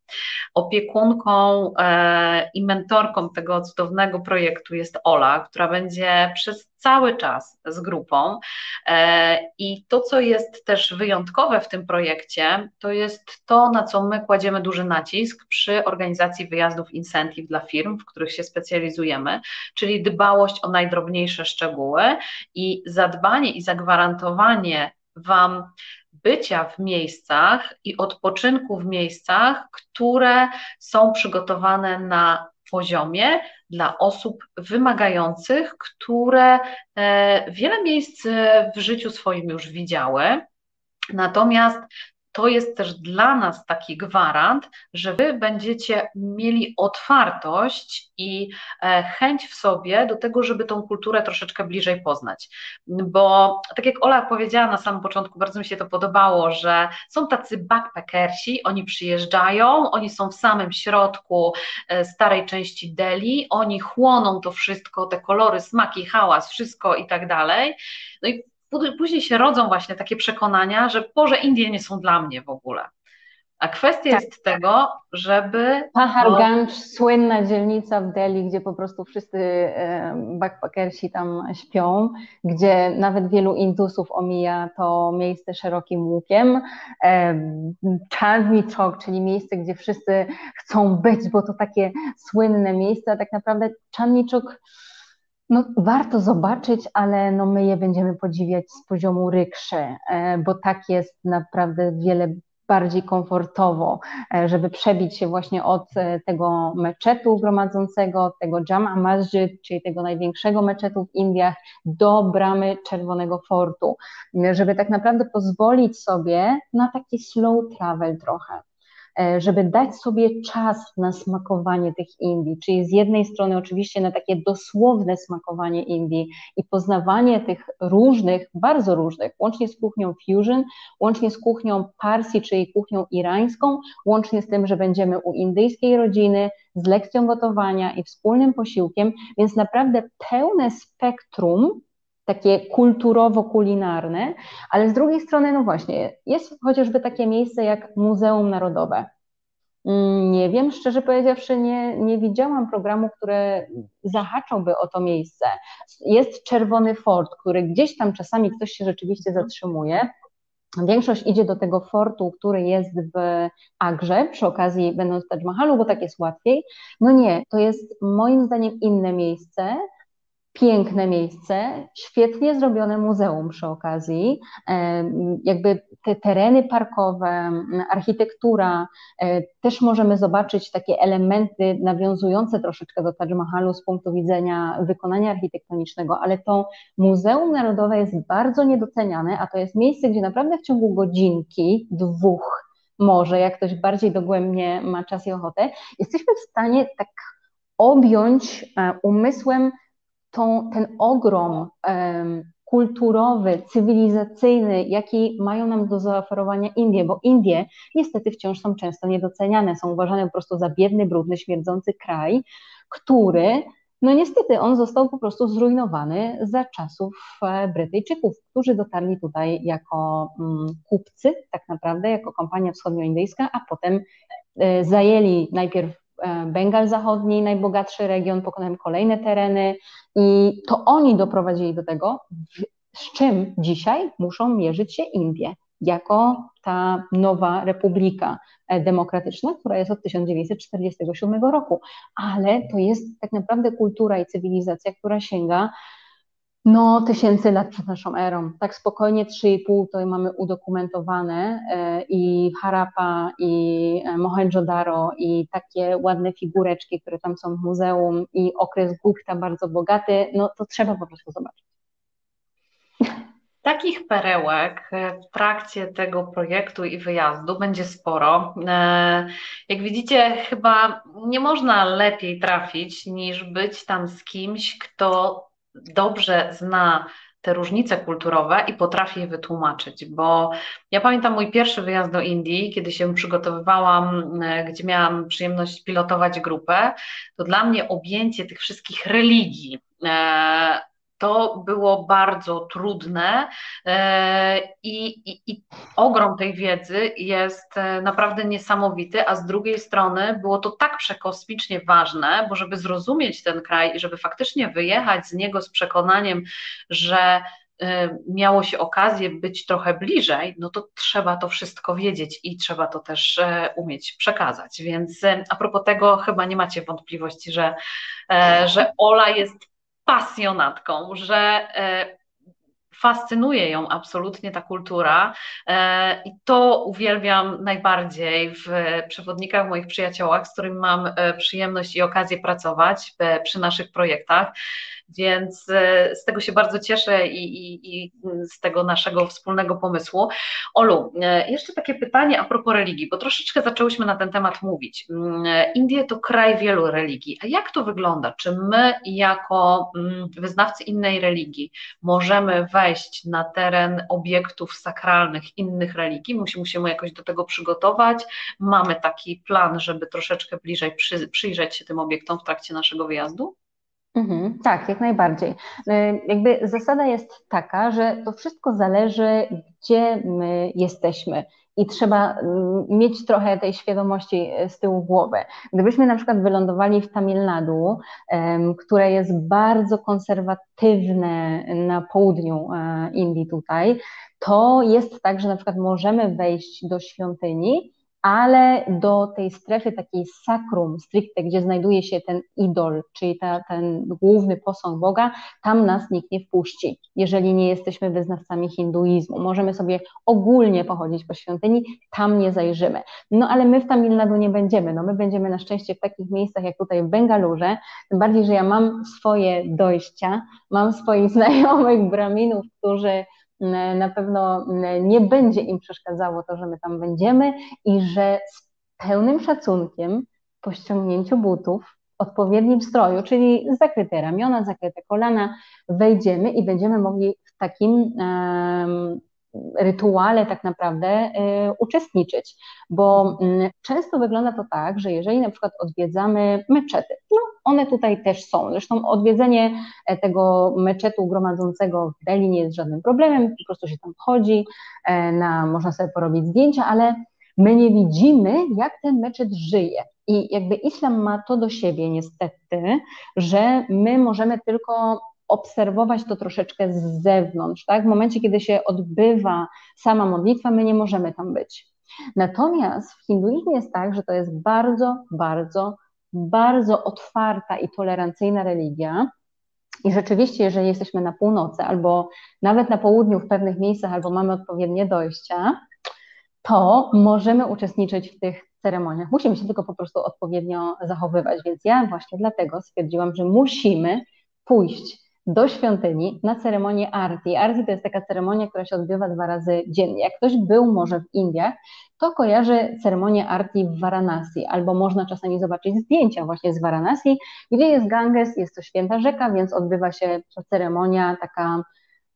Speaker 1: Opiekunką e, i mentorką tego cudownego projektu jest Ola, która będzie przez cały czas z grupą. E, I to, co jest też wyjątkowe w tym projekcie, to jest to, na co my kładziemy duży nacisk przy organizacji wyjazdów incentive dla firm, w których się specjalizujemy, czyli dbałość o najdrobniejsze szczegóły i zadbanie i zagwarantowanie Wam bycia w miejscach i odpoczynku w miejscach, które są przygotowane na poziomie dla osób wymagających, które e, wiele miejsc w życiu swoim już widziały. Natomiast to jest też dla nas taki gwarant, że Wy będziecie mieli otwartość i e, chęć w sobie do tego, żeby tą kulturę troszeczkę bliżej poznać. Bo tak jak Ola powiedziała na samym początku, bardzo mi się to podobało, że są tacy backpackersi, oni przyjeżdżają, oni są w samym środku e, starej części Delhi, oni chłoną to wszystko, te kolory, smaki, hałas, wszystko i tak dalej. No i później się rodzą właśnie takie przekonania, że Boże, Indie nie są dla mnie w ogóle. A kwestia tak. jest tego, żeby.
Speaker 2: Paharganj, bo... słynna dzielnica w Delhi, gdzie po prostu wszyscy backpackersi tam śpią, gdzie nawet wielu Indusów omija to miejsce szerokim łukiem. Chandni Chowk, czyli miejsce, gdzie wszyscy chcą być, bo to takie słynne miejsce, a tak naprawdę Chandni Chowk no, warto zobaczyć, ale no, my je będziemy podziwiać z poziomu rykszy, e, bo tak jest naprawdę wiele bardziej komfortowo, e, żeby przebić się właśnie od e, tego meczetu gromadzącego, tego Jama Masjid, czyli tego największego meczetu w Indiach, do bramy Czerwonego Fortu, żeby tak naprawdę pozwolić sobie na taki slow travel trochę. E, żeby dać sobie czas na smakowanie tych Indii, czyli z jednej strony oczywiście na takie dosłowne smakowanie Indii i poznawanie tych różnych, bardzo różnych, łącznie z kuchnią fusion, łącznie z kuchnią Parsi, czyli kuchnią irańską, łącznie z tym, że będziemy u indyjskiej rodziny, z lekcją gotowania i wspólnym posiłkiem, więc naprawdę pełne spektrum takie kulturowo-kulinarne, ale z drugiej strony, no właśnie, jest chociażby takie miejsce jak Muzeum Narodowe. Mm, nie wiem, szczerze powiedziawszy, nie, nie widziałam programu, który zahaczałby o to miejsce. Jest Czerwony Fort, który gdzieś tam czasami ktoś się rzeczywiście zatrzymuje. Większość idzie do tego fortu, który jest w Agrze, przy okazji będąc w Taj Mahalu, bo tak jest łatwiej. No nie, to jest moim zdaniem inne miejsce, piękne miejsce, świetnie zrobione muzeum przy okazji. Jakby te tereny parkowe, architektura, e, też możemy zobaczyć takie elementy nawiązujące troszeczkę do Taj Mahalu z punktu widzenia wykonania architektonicznego, ale to Muzeum Narodowe jest bardzo niedoceniane, a to jest miejsce, gdzie naprawdę w ciągu godzinki, dwóch, może jak ktoś bardziej dogłębnie ma czas i ochotę, jesteśmy w stanie tak objąć e, umysłem ten ogrom kulturowy, cywilizacyjny, jaki mają nam do zaoferowania Indie, bo Indie niestety wciąż są często niedoceniane, są uważane po prostu za biedny, brudny, śmierdzący kraj, który no niestety on został po prostu zrujnowany za czasów e, Brytyjczyków, którzy dotarli tutaj jako mm, kupcy, tak naprawdę, jako kompania wschodnioindyjska, a potem e, zajęli najpierw Bengal Zachodni, najbogatszy region, pokonałem kolejne tereny i to oni doprowadzili do tego, z czym dzisiaj muszą mierzyć się Indie, jako ta nowa republika e, demokratyczna, która jest od 1947 roku. Ale to jest tak naprawdę kultura i cywilizacja, która sięga no, tysięcy lat przed naszą erą. Tak spokojnie 3,5 to mamy udokumentowane e, i Harappa, i e, Mohenjo-Daro, i takie ładne figureczki, które tam są w muzeum, i okres Gupta bardzo bogaty, no to trzeba po prostu zobaczyć.
Speaker 1: Takich perełek w trakcie tego projektu i wyjazdu będzie sporo. E, jak widzicie, chyba nie można lepiej trafić niż być tam z kimś, kto dobrze zna te różnice kulturowe i potrafi je wytłumaczyć, bo ja pamiętam mój pierwszy wyjazd do Indii, kiedy się przygotowywałam, e, gdzie miałam przyjemność pilotować grupę, to dla mnie objęcie tych wszystkich religii, e, to było bardzo trudne e, i, i, i, ogrom tej wiedzy jest e, naprawdę niesamowity, a z drugiej strony było to tak przekosmicznie ważne, bo żeby zrozumieć ten kraj i żeby faktycznie wyjechać z niego z przekonaniem, że e, miało się okazję być trochę bliżej, no to trzeba to wszystko wiedzieć i trzeba to też umieć przekazać. Więc a propos tego, chyba nie macie wątpliwości, że, że Ola jest pasjonatką, że e, fascynuje ją absolutnie ta kultura e, i to uwielbiam najbardziej w przewodnikach moich przyjaciołach, z którymi mam e, przyjemność i okazję pracować przy naszych projektach. Więc e, z tego się bardzo cieszę i, i, i, z tego naszego wspólnego pomysłu. Olu, e, jeszcze takie pytanie a propos religii, bo troszeczkę zaczęłyśmy na ten temat mówić. Mm, e, Indie to kraj wielu religii. A jak to wygląda? Czy my, jako mm, wyznawcy innej religii, możemy wejść na teren obiektów sakralnych innych religii? Musimy się jakoś do tego przygotować. Mamy taki plan, żeby troszeczkę bliżej przy, przyjrzeć się tym obiektom w trakcie naszego wyjazdu?
Speaker 2: Mhm, tak, jak najbardziej. Y, jakby zasada jest taka, że to wszystko zależy, gdzie my jesteśmy i trzeba mm, mieć trochę tej świadomości y, z tyłu głowy. Gdybyśmy na przykład wylądowali w Tamil Nadu, które jest bardzo konserwatywne na południu e, Indii tutaj, to jest tak, że na przykład możemy wejść do świątyni, ale do tej strefy takiej sakrum stricte, gdzie znajduje się ten idol, czyli ta, ten główny posąg Boga, tam nas nikt nie wpuści, jeżeli nie jesteśmy wyznawcami hinduizmu. Możemy sobie ogólnie pochodzić po świątyni, tam nie zajrzymy. No ale my w Tamil Nadu nie będziemy, no my będziemy na szczęście w takich miejscach jak tutaj w Bengalurze, tym bardziej, że ja mam swoje dojścia, mam swoich znajomych braminów, którzy na pewno nie będzie im przeszkadzało to, że my tam będziemy i że z pełnym szacunkiem po ściągnięciu butów w odpowiednim stroju, czyli zakryte ramiona, zakryte kolana, wejdziemy i będziemy mogli w takim rytuale tak naprawdę y, uczestniczyć, bo y, często wygląda to tak, że jeżeli na przykład odwiedzamy meczety, no one tutaj też są, zresztą odwiedzenie e, tego meczetu gromadzącego w Delhi nie jest żadnym problemem, po prostu się tam chodzi, e, na, można sobie porobić zdjęcia, ale my nie widzimy, jak ten meczet żyje. I jakby islam ma to do siebie niestety, że my możemy tylko obserwować to troszeczkę z zewnątrz, tak? W momencie, kiedy się odbywa sama modlitwa, my nie możemy tam być. Natomiast w hinduizmie jest tak, że to jest bardzo, bardzo, bardzo otwarta i tolerancyjna religia. I rzeczywiście, jeżeli jesteśmy na północy albo nawet na południu w pewnych miejscach, albo mamy odpowiednie dojścia, to możemy uczestniczyć w tych ceremoniach. Musimy się tylko po prostu odpowiednio zachowywać. Więc ja właśnie dlatego stwierdziłam, że musimy pójść do świątyni na ceremonię Arti. Arti to jest taka ceremonia, która się odbywa dwa razy dziennie. Jak ktoś był może w Indiach, to kojarzy ceremonię Arti w Varanasi, albo można czasami zobaczyć zdjęcia właśnie z Varanasi, gdzie jest Ganges, jest to święta rzeka, więc odbywa się ceremonia taka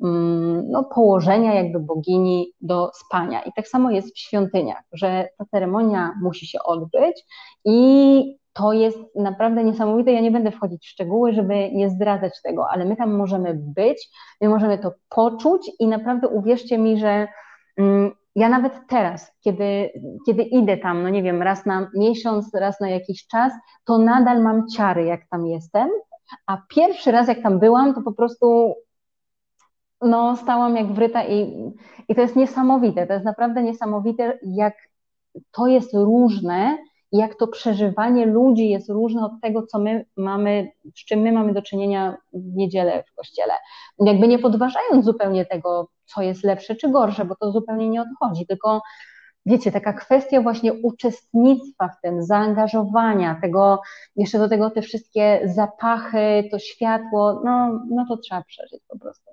Speaker 2: mm, no, położenia jakby bogini do spania. I tak samo jest w świątyniach, że ta ceremonia musi się odbyć i to jest naprawdę niesamowite. Ja nie będę wchodzić w szczegóły, żeby nie zdradzać tego, ale my tam możemy być, my możemy to poczuć i naprawdę uwierzcie mi, że mm, ja nawet teraz, kiedy, kiedy idę tam, no nie wiem, raz na miesiąc, raz na jakiś czas, to nadal mam ciary, jak tam jestem, a pierwszy raz, jak tam byłam, to po prostu no, stałam jak wryta i, i to jest niesamowite, to jest naprawdę niesamowite, jak to jest różne jak to przeżywanie ludzi jest różne od tego, co my mamy, z czym my mamy do czynienia w niedzielę w kościele. Jakby nie podważając zupełnie tego, co jest lepsze czy gorsze, bo to zupełnie nie odchodzi, tylko wiecie, taka kwestia właśnie uczestnictwa w tym, zaangażowania, tego, jeszcze do tego te wszystkie zapachy, to światło, no, no to trzeba przeżyć po prostu.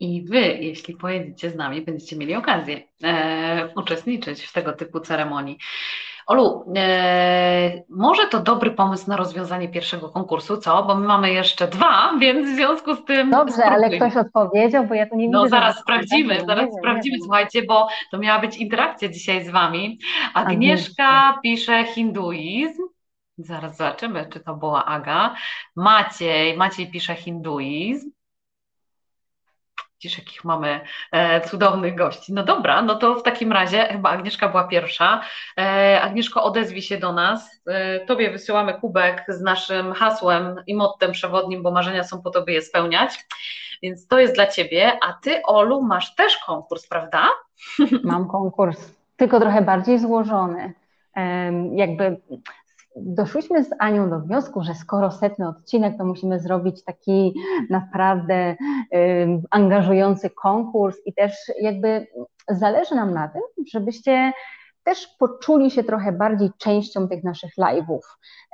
Speaker 1: I Wy, jeśli pojedziecie z nami, będziecie mieli okazję e, uczestniczyć w tego typu ceremonii. Olu, e, może to dobry pomysł na rozwiązanie pierwszego konkursu, co? Bo my mamy jeszcze dwa, więc w związku z tym.
Speaker 2: Dobrze, ale ktoś odpowiedział, bo ja tu nie
Speaker 1: no,
Speaker 2: widzę.
Speaker 1: No zaraz sprawdzimy, tak, zaraz nie sprawdzimy, nie słuchajcie, bo to miała być interakcja dzisiaj z Wami. Agnieszka pisze hinduizm. Zaraz zobaczymy, czy to była Aga. Maciej, Maciej pisze hinduizm. Widzisz, jakich mamy e, cudownych gości. No dobra, no to w takim razie chyba Agnieszka była pierwsza. E, Agnieszko, odezwij się do nas. E, tobie wysyłamy kubek z naszym hasłem i mottem przewodnim, bo marzenia są po to, by je spełniać. Więc to jest dla ciebie. A ty, Olu, masz też konkurs, prawda?
Speaker 2: Mam konkurs, tylko trochę bardziej złożony. Jakby doszłyśmy z Anią do wniosku, że skoro setny odcinek, to musimy zrobić taki naprawdę angażujący konkurs i też jakby zależy nam na tym, żebyście też poczuli się trochę bardziej częścią tych naszych live'ów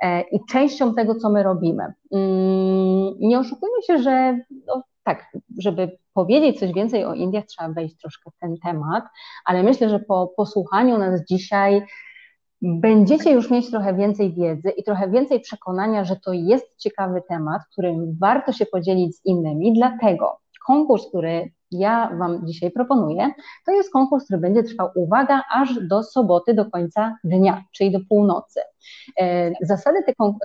Speaker 2: e, i częścią tego, co my robimy. Mm, nie oszukujmy się, że no, tak, żeby powiedzieć coś więcej o Indiach, trzeba wejść troszkę w ten temat, ale myślę, że po posłuchaniu nas dzisiaj będziecie już mieć trochę więcej wiedzy i trochę więcej przekonania, że to jest ciekawy temat, którym warto się podzielić z innymi. Dlatego konkurs, który ja Wam dzisiaj proponuję, to jest konkurs, który będzie trwał, uwaga, aż do soboty, do końca dnia, czyli do północy. E, zasady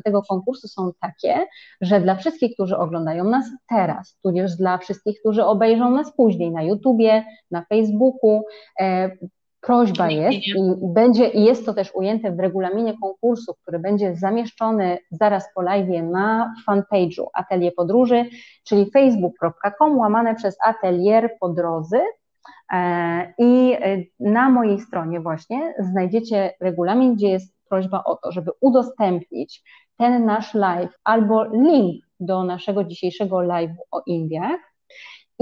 Speaker 2: tego konkursu są takie, że dla wszystkich, którzy oglądają nas teraz, tudzież dla wszystkich, którzy obejrzą nas później na YouTubie, na Facebooku, e, Prośba jest i będzie i jest to też ujęte w regulaminie konkursu, który będzie zamieszczony zaraz po live na fanpage'u Atelier Podróży, czyli facebook.com łamane przez Atelier Podrozy. E, I e, na mojej stronie właśnie znajdziecie regulamin, gdzie jest prośba o to, żeby udostępnić ten nasz live albo link do naszego dzisiejszego live'u o Indiach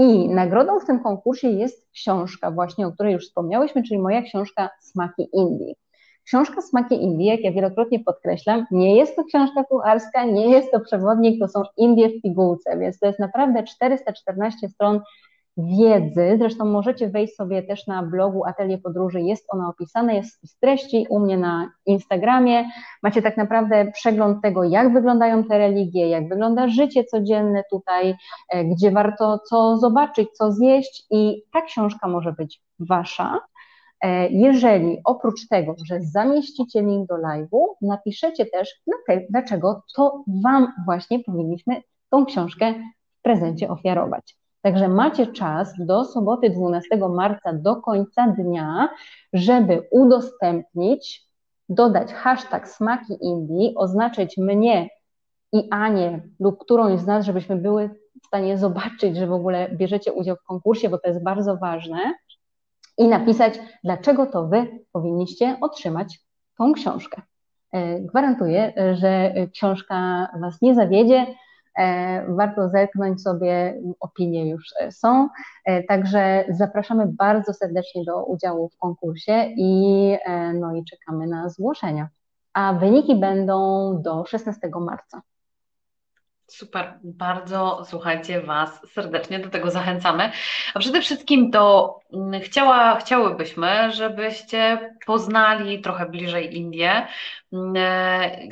Speaker 2: i nagrodą w tym konkursie jest książka właśnie, o której już wspomniałyśmy, czyli moja książka Smaki Indii. Książka Smaki Indii, jak ja wielokrotnie podkreślam, nie jest to książka kucharska, nie jest to przewodnik, to są Indie w pigułce, więc to jest naprawdę 414 stron wiedzy. Zresztą możecie wejść sobie też na blogu Atelier Podróży, jest ona opisana, jest z treści u mnie na Instagramie. Macie tak naprawdę przegląd tego, jak wyglądają te religie, jak wygląda życie codzienne tutaj, e, gdzie warto co zobaczyć, co zjeść i ta książka może być wasza. E, jeżeli oprócz tego, że zamieścicie link do live'u, napiszecie też, dlaczego to Wam właśnie powinniśmy tą książkę w prezencie ofiarować. Także macie czas do soboty 12 marca do końca dnia, żeby udostępnić, dodać hashtag smaki Indii, oznaczyć mnie i Anię lub którąś z nas, żebyśmy były w stanie zobaczyć, że w ogóle bierzecie udział w konkursie, bo to jest bardzo ważne, i napisać, dlaczego to Wy powinniście otrzymać tą książkę. E, gwarantuję, że książka Was nie zawiedzie. E, warto zerknąć sobie, opinie już są. E, także zapraszamy bardzo serdecznie do udziału w konkursie i, no i czekamy na zgłoszenia. A wyniki będą do 16 marca.
Speaker 1: Super, bardzo słuchajcie Was serdecznie, do tego zachęcamy. A przede wszystkim to mm, chciała, chciałybyśmy, żebyście poznali trochę bliżej Indię. Mm,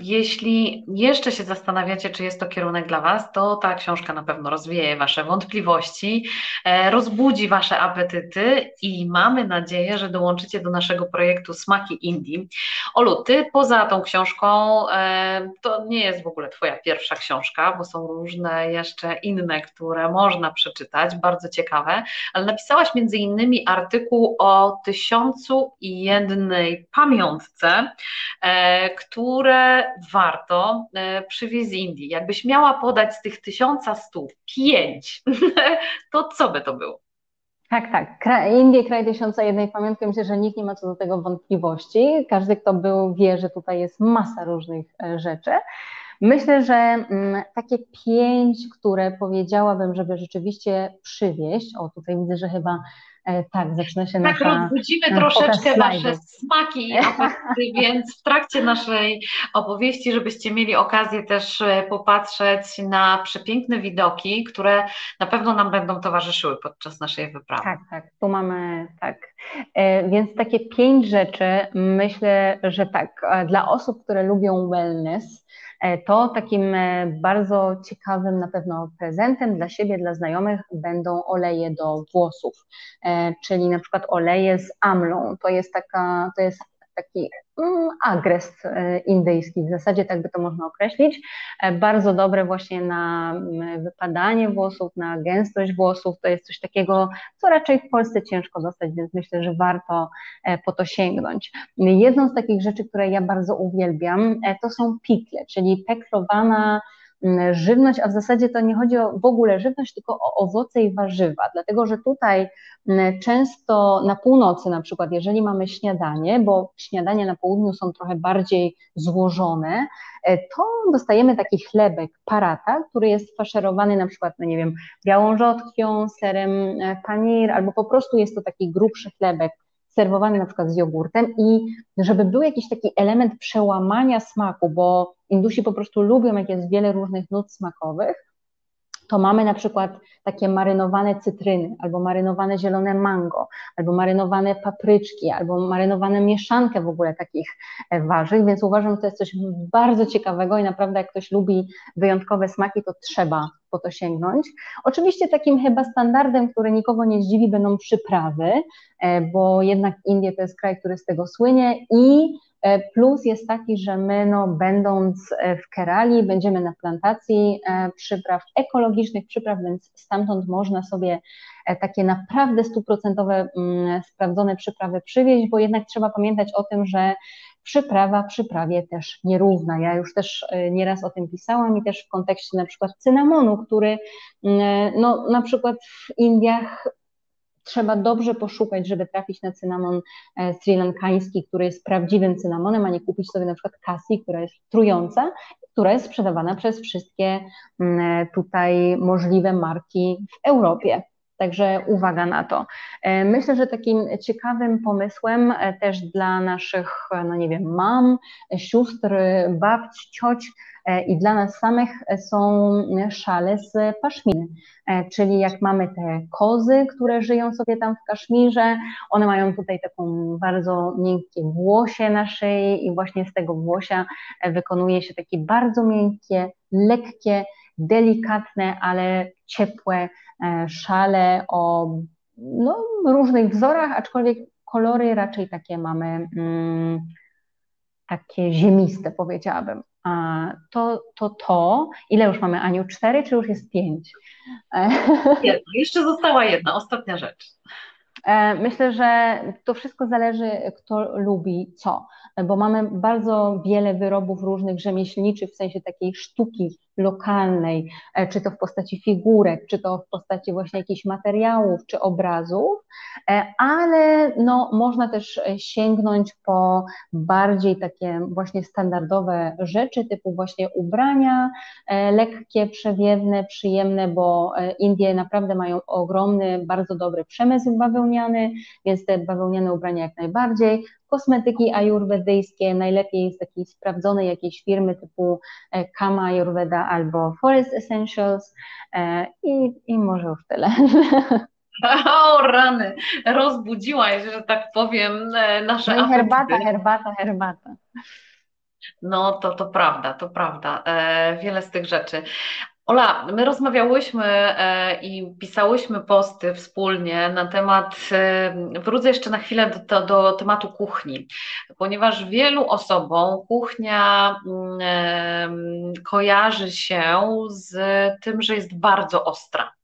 Speaker 1: jeśli jeszcze się zastanawiacie, czy jest to kierunek dla Was, to ta książka na pewno rozwieje Wasze wątpliwości, e, rozbudzi Wasze apetyty i mamy nadzieję, że dołączycie do naszego projektu Smaki Indii. Olu, Ty poza tą książką, e, to nie jest w ogóle Twoja pierwsza książka, bo są różne jeszcze inne, które można przeczytać, bardzo ciekawe, ale napisałaś między innymi artykuł o tysiącu i jednej pamiątce, e, które warto e, przywieźć z Indii. Jakbyś miała podać z tych tysiąca stu pięć, to co by to było?
Speaker 2: Tak, tak. Indie, kraj tysiąca jednej pamiątki. Myślę, że nikt nie ma co do tego wątpliwości. Każdy, kto był, wie, że tutaj jest masa różnych e, rzeczy. Myślę, że mm, takie pięć, które powiedziałabym, żeby rzeczywiście przywieść, o tutaj widzę, że chyba e, tak, zaczyna się tak, nasza...
Speaker 1: Tak, rozbudzimy e, troszeczkę Wasze smaki i apetyty, więc w trakcie naszej opowieści, żebyście mieli okazję też e, popatrzeć na przepiękne widoki, które na pewno nam będą towarzyszyły podczas naszej wyprawy.
Speaker 2: Tak, tak, tu mamy, tak. Więc takie pięć rzeczy, myślę, że tak, dla osób, które lubią wellness, to takim e, bardzo ciekawym na pewno prezentem dla siebie, dla znajomych będą oleje do włosów, e, czyli na przykład oleje z amlą. To jest taka, to jest taki mm, agrest indyjski, w zasadzie tak by to można określić. Bardzo dobre właśnie na mm, wypadanie włosów, na gęstość włosów. To jest coś takiego, co raczej w Polsce ciężko dostać, więc myślę, że warto po to sięgnąć. Jedną z takich rzeczy, które ja bardzo uwielbiam, to są pikle, czyli peklowana żywność, a w zasadzie to nie chodzi o w ogóle żywność, tylko o owoce i warzywa, dlatego że tutaj mm, często na północy na przykład, jeżeli mamy śniadanie, bo śniadania na południu są trochę bardziej złożone, e, to dostajemy taki chlebek parata, który jest faszerowany na przykład, no nie wiem, białą rzodkwią, serem e, panir, albo po prostu jest to taki grubszy chlebek, serwowany na przykład z jogurtem. I żeby był jakiś taki element przełamania smaku, bo Indusi po prostu lubią, jak jest wiele różnych nut smakowych, to mamy na przykład takie marynowane cytryny, albo marynowane zielone mango, albo marynowane papryczki, albo marynowane mieszankę w ogóle takich e, warzyw, więc uważam, że to jest coś bardzo ciekawego i naprawdę jak ktoś lubi wyjątkowe smaki, to trzeba po to sięgnąć. Oczywiście takim chyba standardem, który nikogo nie zdziwi, będą przyprawy, e, bo jednak Indie to jest kraj, który z tego słynie i plus jest taki, że my, no, będąc e, w Kerali, będziemy na plantacji e, przypraw ekologicznych, przypraw, więc stamtąd można sobie takie naprawdę stuprocentowe, mm, sprawdzone przyprawy przywieźć, bo jednak trzeba pamiętać o tym, że przyprawa przyprawie też nierówna. Ja już też nieraz o tym pisałam i też w kontekście na przykład cynamonu, który mm, no, na przykład w Indiach trzeba dobrze poszukać, żeby trafić na cynamon e, srilankański, który jest prawdziwym cynamonem, a nie kupić sobie na przykład kasji, która jest trująca, która jest sprzedawana przez wszystkie mm, e, tutaj możliwe marki w Europie. Także uwaga na to. E, myślę, że takim ciekawym pomysłem też dla naszych, no nie wiem, mam, sióstr, babć, cioć, E, i dla nas samych są szale z paszminy, e, czyli jak mamy te kozy, które żyją sobie tam w Kaszmirze, one mają tutaj taką bardzo miękkie włosie na szyi i właśnie z tego włosia e, wykonuje się takie bardzo miękkie, lekkie, delikatne, ale ciepłe szale o no, różnych wzorach, aczkolwiek kolory raczej takie mamy mm, takie ziemiste, powiedziałabym. to to, to ile już mamy, Aniu? Cztery, czy już jest pięć?
Speaker 1: Jedna. Jeszcze została jedna, ostatnia rzecz.
Speaker 2: E, myślę, że to wszystko zależy, kto lubi co, bo mamy bardzo wiele wyrobów różnych rzemieślniczych, w sensie takiej sztuki lokalnej, e, czy to w postaci figurek, czy to w postaci właśnie jakichś materiałów, czy obrazów, e, ale no, można też sięgnąć po bardziej takie właśnie standardowe rzeczy, typu właśnie ubrania, lekkie, przewiewne, przyjemne, bo Indie naprawdę mają ogromny, bardzo dobry przemysł bawełniany, więc te bawełniane ubrania jak najbardziej, kosmetyki ajurwedyjskie, najlepiej z takiej sprawdzonej jakiejś firmy typu e, Kama Ayurveda albo Forest Essentials e, i, i może już tyle.
Speaker 1: O rany, rozbudziłaś, że tak powiem, e, nasze
Speaker 2: no herbata, herbata, herbata.
Speaker 1: No to, to prawda, to prawda. wiele z tych rzeczy. Ola, my rozmawiałyśmy e, i pisałyśmy posty wspólnie na temat, e, wrócę jeszcze na chwilę do, do tematu kuchni, ponieważ wielu osobom kuchnia mm, e, kojarzy się z tym, że jest bardzo ostra.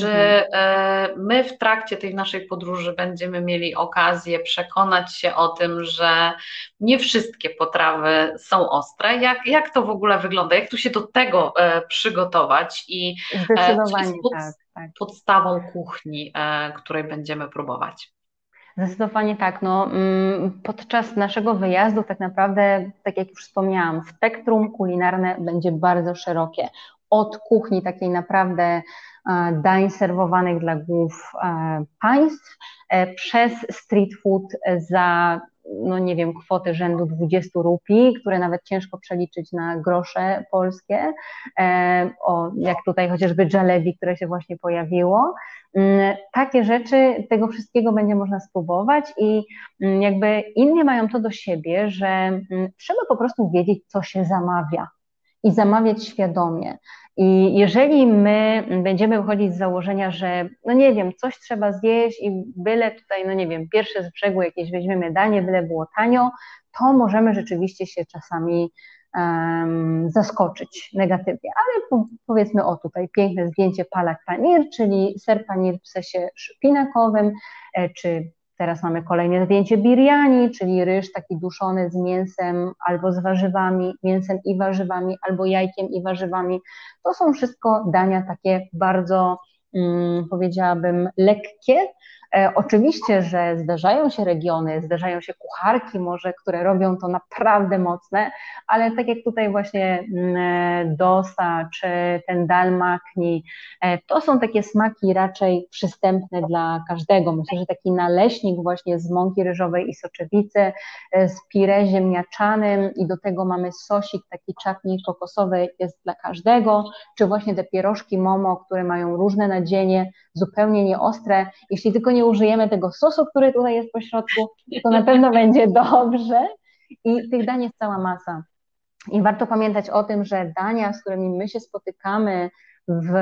Speaker 1: Czy mhm. e, my w trakcie tej naszej podróży będziemy mieli okazję przekonać się o tym, że nie wszystkie potrawy są ostre? Jak, jak to w ogóle wygląda? Jak tu się do tego e, przygotować i
Speaker 2: e, Zdecydowanie pod, tak, tak.
Speaker 1: podstawą kuchni, której będziemy próbować?
Speaker 2: Zdecydowanie tak. No, mm, podczas naszego wyjazdu, tak naprawdę, tak jak już wspomniałam, spektrum kulinarne będzie bardzo szerokie. Od kuchni takiej naprawdę dań serwowanych dla głów państw e, przez street food za no nie wiem, kwotę rzędu 20 rupii, które nawet ciężko przeliczyć na grosze polskie, e, o, jak tutaj chociażby jalebi, które się właśnie pojawiło. Mm, takie rzeczy, tego wszystkiego będzie można spróbować i mm, jakby inni mają to do siebie, że mm, trzeba po prostu wiedzieć, co się zamawia i zamawiać świadomie. I jeżeli my będziemy wychodzić z założenia, że no nie wiem, coś trzeba zjeść i byle tutaj, no nie wiem, pierwsze z brzegu jakieś weźmiemy danie, byle było tanio, to możemy rzeczywiście się czasami um, zaskoczyć negatywnie. Ale po, powiedzmy o tutaj piękne zdjęcie palak panir, czyli ser panir w sesie szpinakowym, e, czy Teraz mamy kolejne zdjęcie biryani, czyli ryż taki duszony z mięsem albo z warzywami, mięsem i warzywami, albo jajkiem i warzywami. To są wszystko dania takie bardzo, hmm, powiedziałabym, lekkie, oczywiście, że zdarzają się regiony, zdarzają się kucharki może, które robią to naprawdę mocne, ale tak jak tutaj właśnie mm, e, dosa czy ten dal makni, e, to są takie smaki raczej przystępne dla każdego. Myślę, że taki naleśnik właśnie z mąki ryżowej i soczewicy, z pire ziemniaczanym i do tego mamy sosik taki czatni kokosowy jest dla każdego, czy właśnie te pierożki momo, które mają różne nadzienie, zupełnie nieostre. Jeśli tylko nie użyjemy tego sosu, który tutaj jest po środku, to na pewno będzie dobrze. I tych dań jest cała masa. I warto pamiętać o tym, że dania, z którymi my się spotykamy w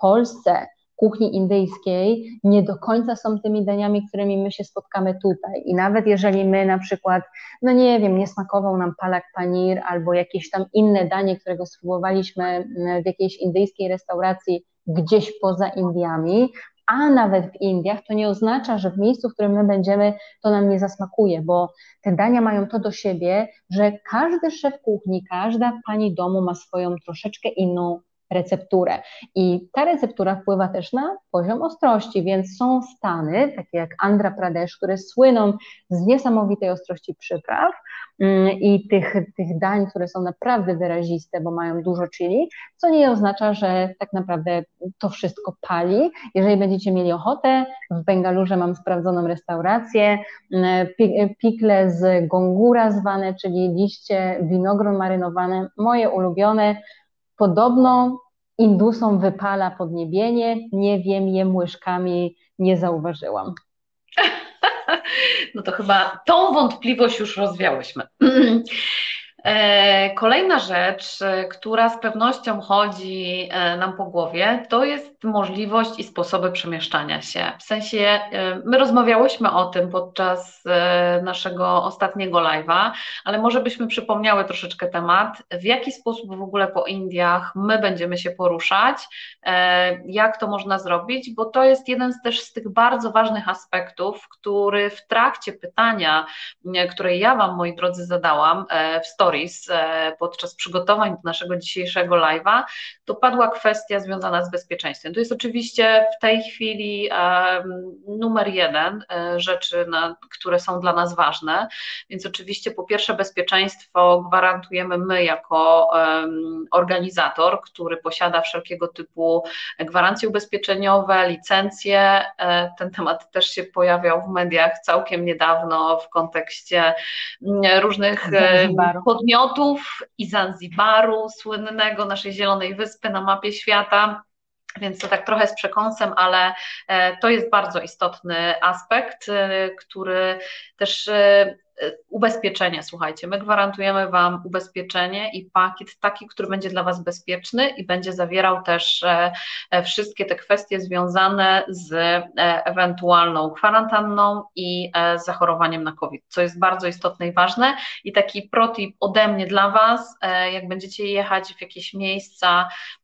Speaker 2: Polsce, kuchni indyjskiej, nie do końca są tymi daniami, którymi my się spotkamy tutaj. I nawet jeżeli my na przykład, no nie wiem, nie smakował nam palak panir albo jakieś tam inne danie, którego spróbowaliśmy w jakiejś indyjskiej restauracji gdzieś poza Indiami, a nawet w Indiach, to nie oznacza, że w miejscu, w którym my będziemy, to nam nie zasmakuje, bo te dania mają to do siebie, że każdy szef kuchni, każda pani domu ma swoją troszeczkę inną recepturę. I ta receptura wpływa też na poziom ostrości, więc są stany, takie jak Andhra Pradesh, które słyną z niesamowitej ostrości przypraw mm, i tych, tych dań, które są naprawdę wyraziste, bo mają dużo chili, co nie oznacza, że tak naprawdę to wszystko pali. Jeżeli będziecie mieli ochotę, w Bengalurze mam sprawdzoną restaurację, mm, pikle z gongura zwane, czyli liście winogron marynowane, moje ulubione, Podobno Indusom wypala podniebienie, nie wiem, jem łyżkami, nie zauważyłam.
Speaker 1: No to chyba tą wątpliwość już rozwiałyśmy. E, kolejna rzecz, e, która z pewnością chodzi e, nam po głowie, to jest możliwość i sposoby przemieszczania się. W sensie, my rozmawiałyśmy o tym podczas naszego ostatniego live'a, ale może byśmy przypomniały troszeczkę temat, w jaki sposób w ogóle po Indiach my będziemy się poruszać, jak to można zrobić, bo to jest jeden z też z tych bardzo ważnych aspektów, który w trakcie pytania, które ja Wam, moi drodzy, zadałam w story, Stories e, podczas przygotowań do naszego dzisiejszego live'a, to padła kwestia związana z bezpieczeństwem. To jest oczywiście w tej chwili numer jeden e, rzeczy, które są dla nas ważne, więc oczywiście po pierwsze bezpieczeństwo gwarantujemy my jako organizator, który posiada wszelkiego typu gwarancje ubezpieczeniowe, licencje. E, ten temat też się pojawiał w mediach całkiem niedawno w kontekście różnych podmiotów, podmiotów i Zanzibaru, słynnego naszej Zielonej Wyspy na mapie świata. Więc to tak trochę z przekąsem, ale e, to jest bardzo istotny aspekt, e, który też e, ubezpieczenie, słuchajcie, my gwarantujemy Wam ubezpieczenie i pakiet taki, który będzie dla Was bezpieczny i będzie zawierał też wszystkie te kwestie związane z ewentualną kwarantanną i zachorowaniem na COVID, co jest bardzo istotne i ważne. I taki protip ode mnie dla Was, jak będziecie jechać w jakieś miejsca E,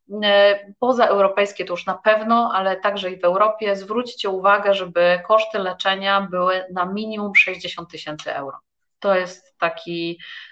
Speaker 1: pozaeuropejskie to już na pewno, ale także i w Europie, zwróćcie uwagę, żeby koszty leczenia były na minimum 60 tysięcy euro. To jest taki E,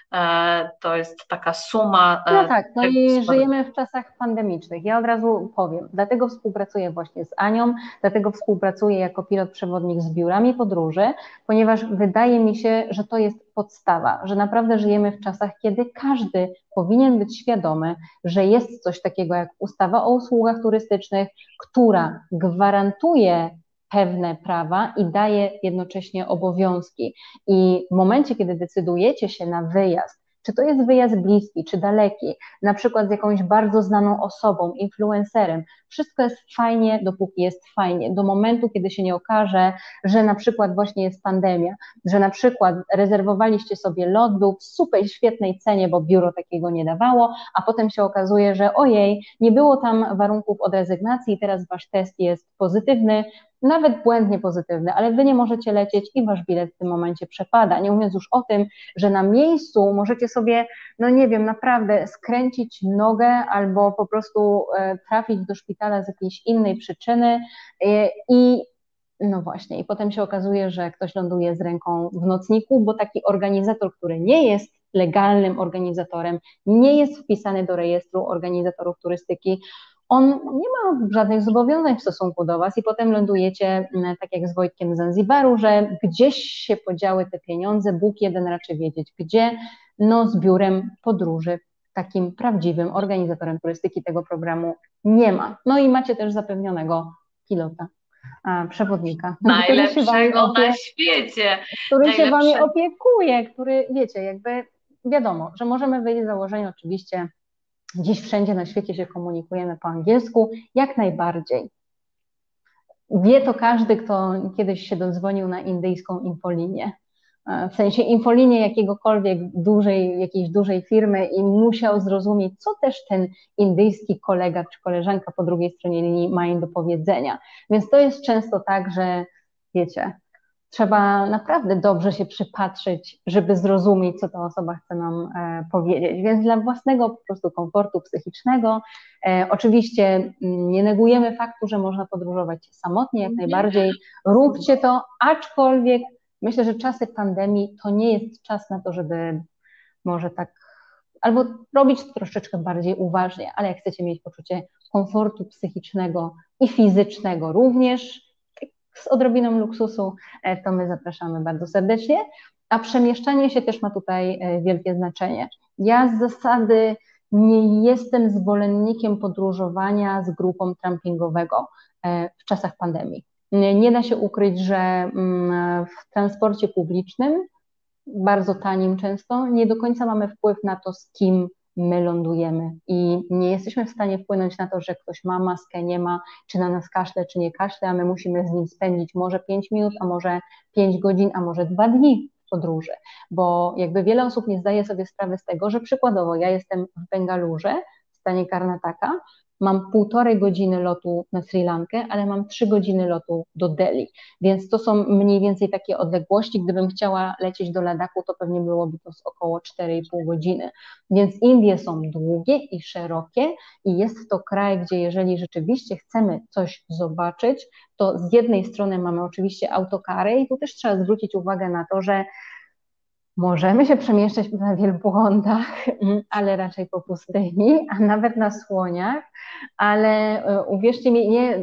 Speaker 1: to jest taka suma.
Speaker 2: E, no tak, no i żyjemy w czasach pandemicznych. Ja od razu powiem, dlatego współpracuję właśnie z Anią, dlatego współpracuję jako pilot przewodnik z biurami podróży, ponieważ wydaje mi się, że to jest podstawa, że naprawdę żyjemy w czasach, kiedy każdy powinien być świadomy, że jest coś takiego jak ustawa o usługach turystycznych, która gwarantuje pewne prawa i daje jednocześnie obowiązki. I w momencie, kiedy decydujecie się na wyjazd, czy to jest wyjazd bliski, czy daleki, na przykład z jakąś bardzo znaną osobą, influencerem, wszystko jest fajnie, dopóki jest fajnie. Do momentu, kiedy się nie okaże, że na przykład właśnie jest pandemia, że na przykład rezerwowaliście sobie lot, był w super świetnej cenie, bo biuro takiego nie dawało, a potem się okazuje, że ojej, nie było tam warunków od rezygnacji teraz wasz test jest pozytywny, nawet błędnie pozytywny, ale wy nie możecie lecieć i wasz bilet w tym momencie przepada. Nie mówiąc już o tym, że na miejscu możecie sobie, no nie wiem, naprawdę skręcić nogę albo po prostu e, trafić do szpitala z jakiejś innej przyczyny e, i no właśnie, i potem się okazuje, że ktoś ląduje z ręką w nocniku, bo taki organizator, który nie jest legalnym organizatorem, nie jest wpisany do rejestru organizatorów turystyki, on nie ma żadnych zobowiązań w stosunku do Was i potem lądujecie, mm, tak jak z Wojtkiem z Zanzibaru, że gdzieś się podziały te pieniądze, Bóg jeden raczy wiedzieć gdzie, no z biurem podróży, takim prawdziwym organizatorem turystyki tego programu nie ma. No i macie też zapewnionego pilota. Przewodnika.
Speaker 1: Najlepszego na świecie.
Speaker 2: Który Najlepsze... się Wami opiekuje, który, wiecie, jakby wiadomo, że możemy wyjść z założenia oczywiście Dziś wszędzie na świecie się komunikujemy po angielsku, jak najbardziej. Wie to każdy, kto kiedyś się dodzwonił na indyjską infolinię. E, w sensie infolinię jakiegokolwiek dużej, jakiejś dużej firmy i musiał zrozumieć, co też ten indyjski kolega czy koleżanka po drugiej stronie linii ma im do powiedzenia. Więc to jest często tak, że wiecie, trzeba naprawdę dobrze się przypatrzyć, żeby zrozumieć, co ta osoba chce nam e, powiedzieć. Więc dla własnego po prostu komfortu psychicznego, e, oczywiście mm, nie negujemy faktu, że można podróżować samotnie, jak najbardziej. Róbcie to, aczkolwiek myślę, że czasy pandemii to nie jest czas na to, żeby może tak albo robić to troszeczkę bardziej uważnie, ale jak chcecie mieć poczucie komfortu psychicznego i fizycznego również, z odrobiną luksusu, e, to my zapraszamy bardzo serdecznie. A przemieszczanie się też ma tutaj e, wielkie znaczenie. Ja z zasady nie jestem zwolennikiem podróżowania z grupą trampingowego e, w czasach pandemii. Nie da się ukryć, że mm, w transporcie publicznym, bardzo tanim często, nie do końca mamy wpływ na to, z kim my lądujemy i nie jesteśmy w stanie wpłynąć na to, że ktoś ma maskę, nie ma, czy na nas kaszle, czy nie kaszle, a my musimy z nim spędzić może 5 minut, a może 5 godzin, a może 2 dni podróży, bo jakby wiele osób nie zdaje sobie sprawy z tego, że przykładowo ja jestem w Bengalurze, w stanie Karnataka, mam półtorej godziny lotu na Sri Lankę, ale mam trzy godziny lotu do Delhi, więc to są mniej więcej takie odległości. Gdybym chciała lecieć do Ladaku, to pewnie byłoby to z około 4,5 godziny. Więc Indie są długie i szerokie i jest to kraj, gdzie jeżeli rzeczywiście chcemy coś zobaczyć, to z jednej strony mamy oczywiście autokary i tu też trzeba zwrócić uwagę na to, że Możemy się przemieszczać na wielbłądach, mm, ale raczej po pustyni, a nawet na słoniach, ale e, uwierzcie mi, nie,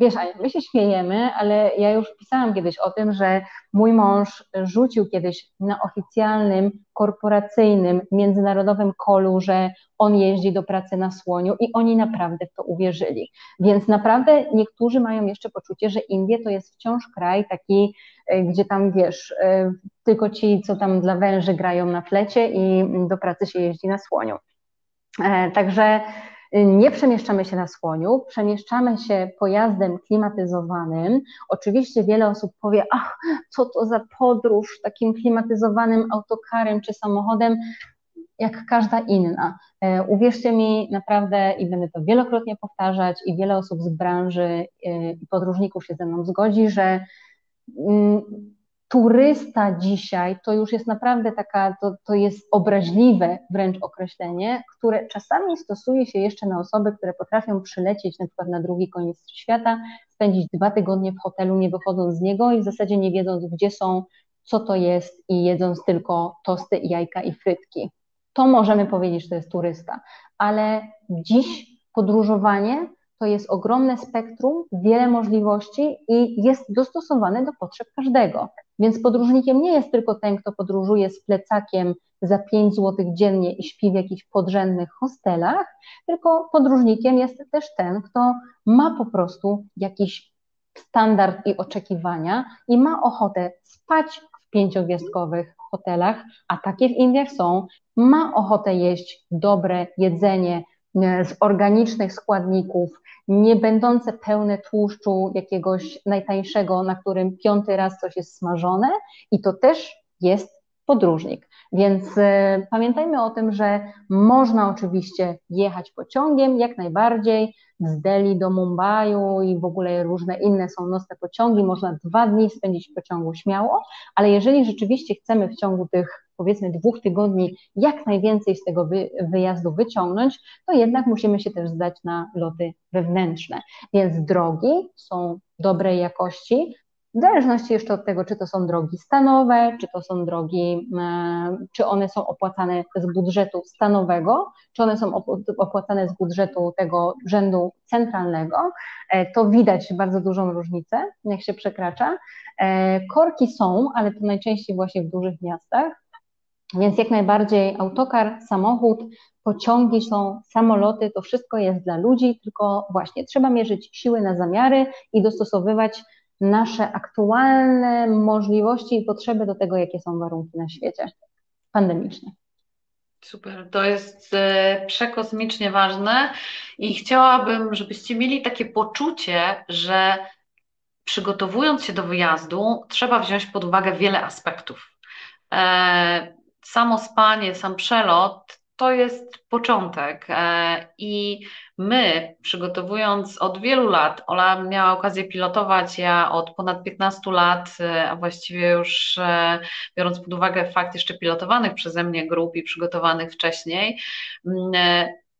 Speaker 2: wiesz, my się śmiejemy, ale ja już pisałam kiedyś o tym, że mój mąż rzucił kiedyś na oficjalnym, korporacyjnym, międzynarodowym kolu, że on jeździ do pracy na słoniu i oni naprawdę w to uwierzyli. Więc naprawdę niektórzy mają jeszcze poczucie, że Indie to jest wciąż kraj taki, gdzie tam wiesz, e, tylko ci, co tam dla węży grają na flecie i do pracy się jeździ na słoniu. E, także nie przemieszczamy się na słoniu, przemieszczamy się pojazdem klimatyzowanym. Oczywiście wiele osób powie, ach, co to za podróż takim klimatyzowanym autokarem czy samochodem jak każda inna. E, uwierzcie mi naprawdę i będę to wielokrotnie powtarzać i wiele osób z branży e, i podróżników się ze mną zgodzi, że turysta dzisiaj to już jest naprawdę taka, to, to jest obraźliwe wręcz określenie, które czasami stosuje się jeszcze na osoby, które potrafią przylecieć na przykład na drugi koniec świata, spędzić dwa tygodnie w hotelu, nie wychodząc z niego i w zasadzie nie wiedząc, gdzie są, co to jest i jedząc tylko tosty, jajka i frytki to możemy powiedzieć, że to jest turysta. Ale dziś podróżowanie to jest ogromne spektrum, wiele możliwości i jest dostosowane do potrzeb każdego. Więc podróżnikiem nie jest tylko ten, kto podróżuje z plecakiem za 5 zł dziennie i śpi w jakichś podrzędnych hostelach, tylko podróżnikiem jest też ten, kto ma po prostu jakiś standard i oczekiwania i ma ochotę spać w pięciogwiazdkowych hotelach, a takie w Indiach są, ma ochotę jeść dobre jedzenie z organicznych składników, nie będące pełne tłuszczu jakiegoś najtańszego, na którym piąty raz coś jest smażone i to też jest podróżnik. Więc y, pamiętajmy o tym, że można oczywiście jechać pociągiem jak najbardziej z Delhi do Mumbai i w ogóle różne inne są nocne pociągi. Można dwa dni spędzić w pociągu śmiało, ale jeżeli rzeczywiście chcemy w ciągu tych powiedzmy dwóch tygodni jak najwięcej z tego wy, wyjazdu wyciągnąć, to jednak musimy się też zdać na loty wewnętrzne. Więc drogi są dobrej jakości, w zależności jeszcze od tego, czy to są drogi stanowe, czy to są drogi, e, czy one są opłacane z budżetu stanowego, czy one są opłacane z budżetu tego rzędu centralnego, e, to widać bardzo dużą różnicę, jak się przekracza. E, korki są, ale to najczęściej właśnie w dużych miastach, więc jak najbardziej autokar, samochód, pociągi są, samoloty, to wszystko jest dla ludzi, tylko właśnie trzeba mierzyć siły na zamiary i dostosowywać nasze aktualne możliwości i potrzeby do tego, jakie są warunki na świecie pandemicznie.
Speaker 1: Super, to jest e, przekosmicznie ważne i chciałabym, żebyście mieli takie poczucie, że przygotowując się do wyjazdu, trzeba wziąć pod uwagę wiele aspektów. E, samo spanie, sam przelot to jest początek. E, i my, przygotowując od wielu lat, Ola miała okazję pilotować, ja od ponad 15 lat, e, a właściwie już e, biorąc pod uwagę fakt jeszcze pilotowanych przeze mnie grup i przygotowanych wcześniej,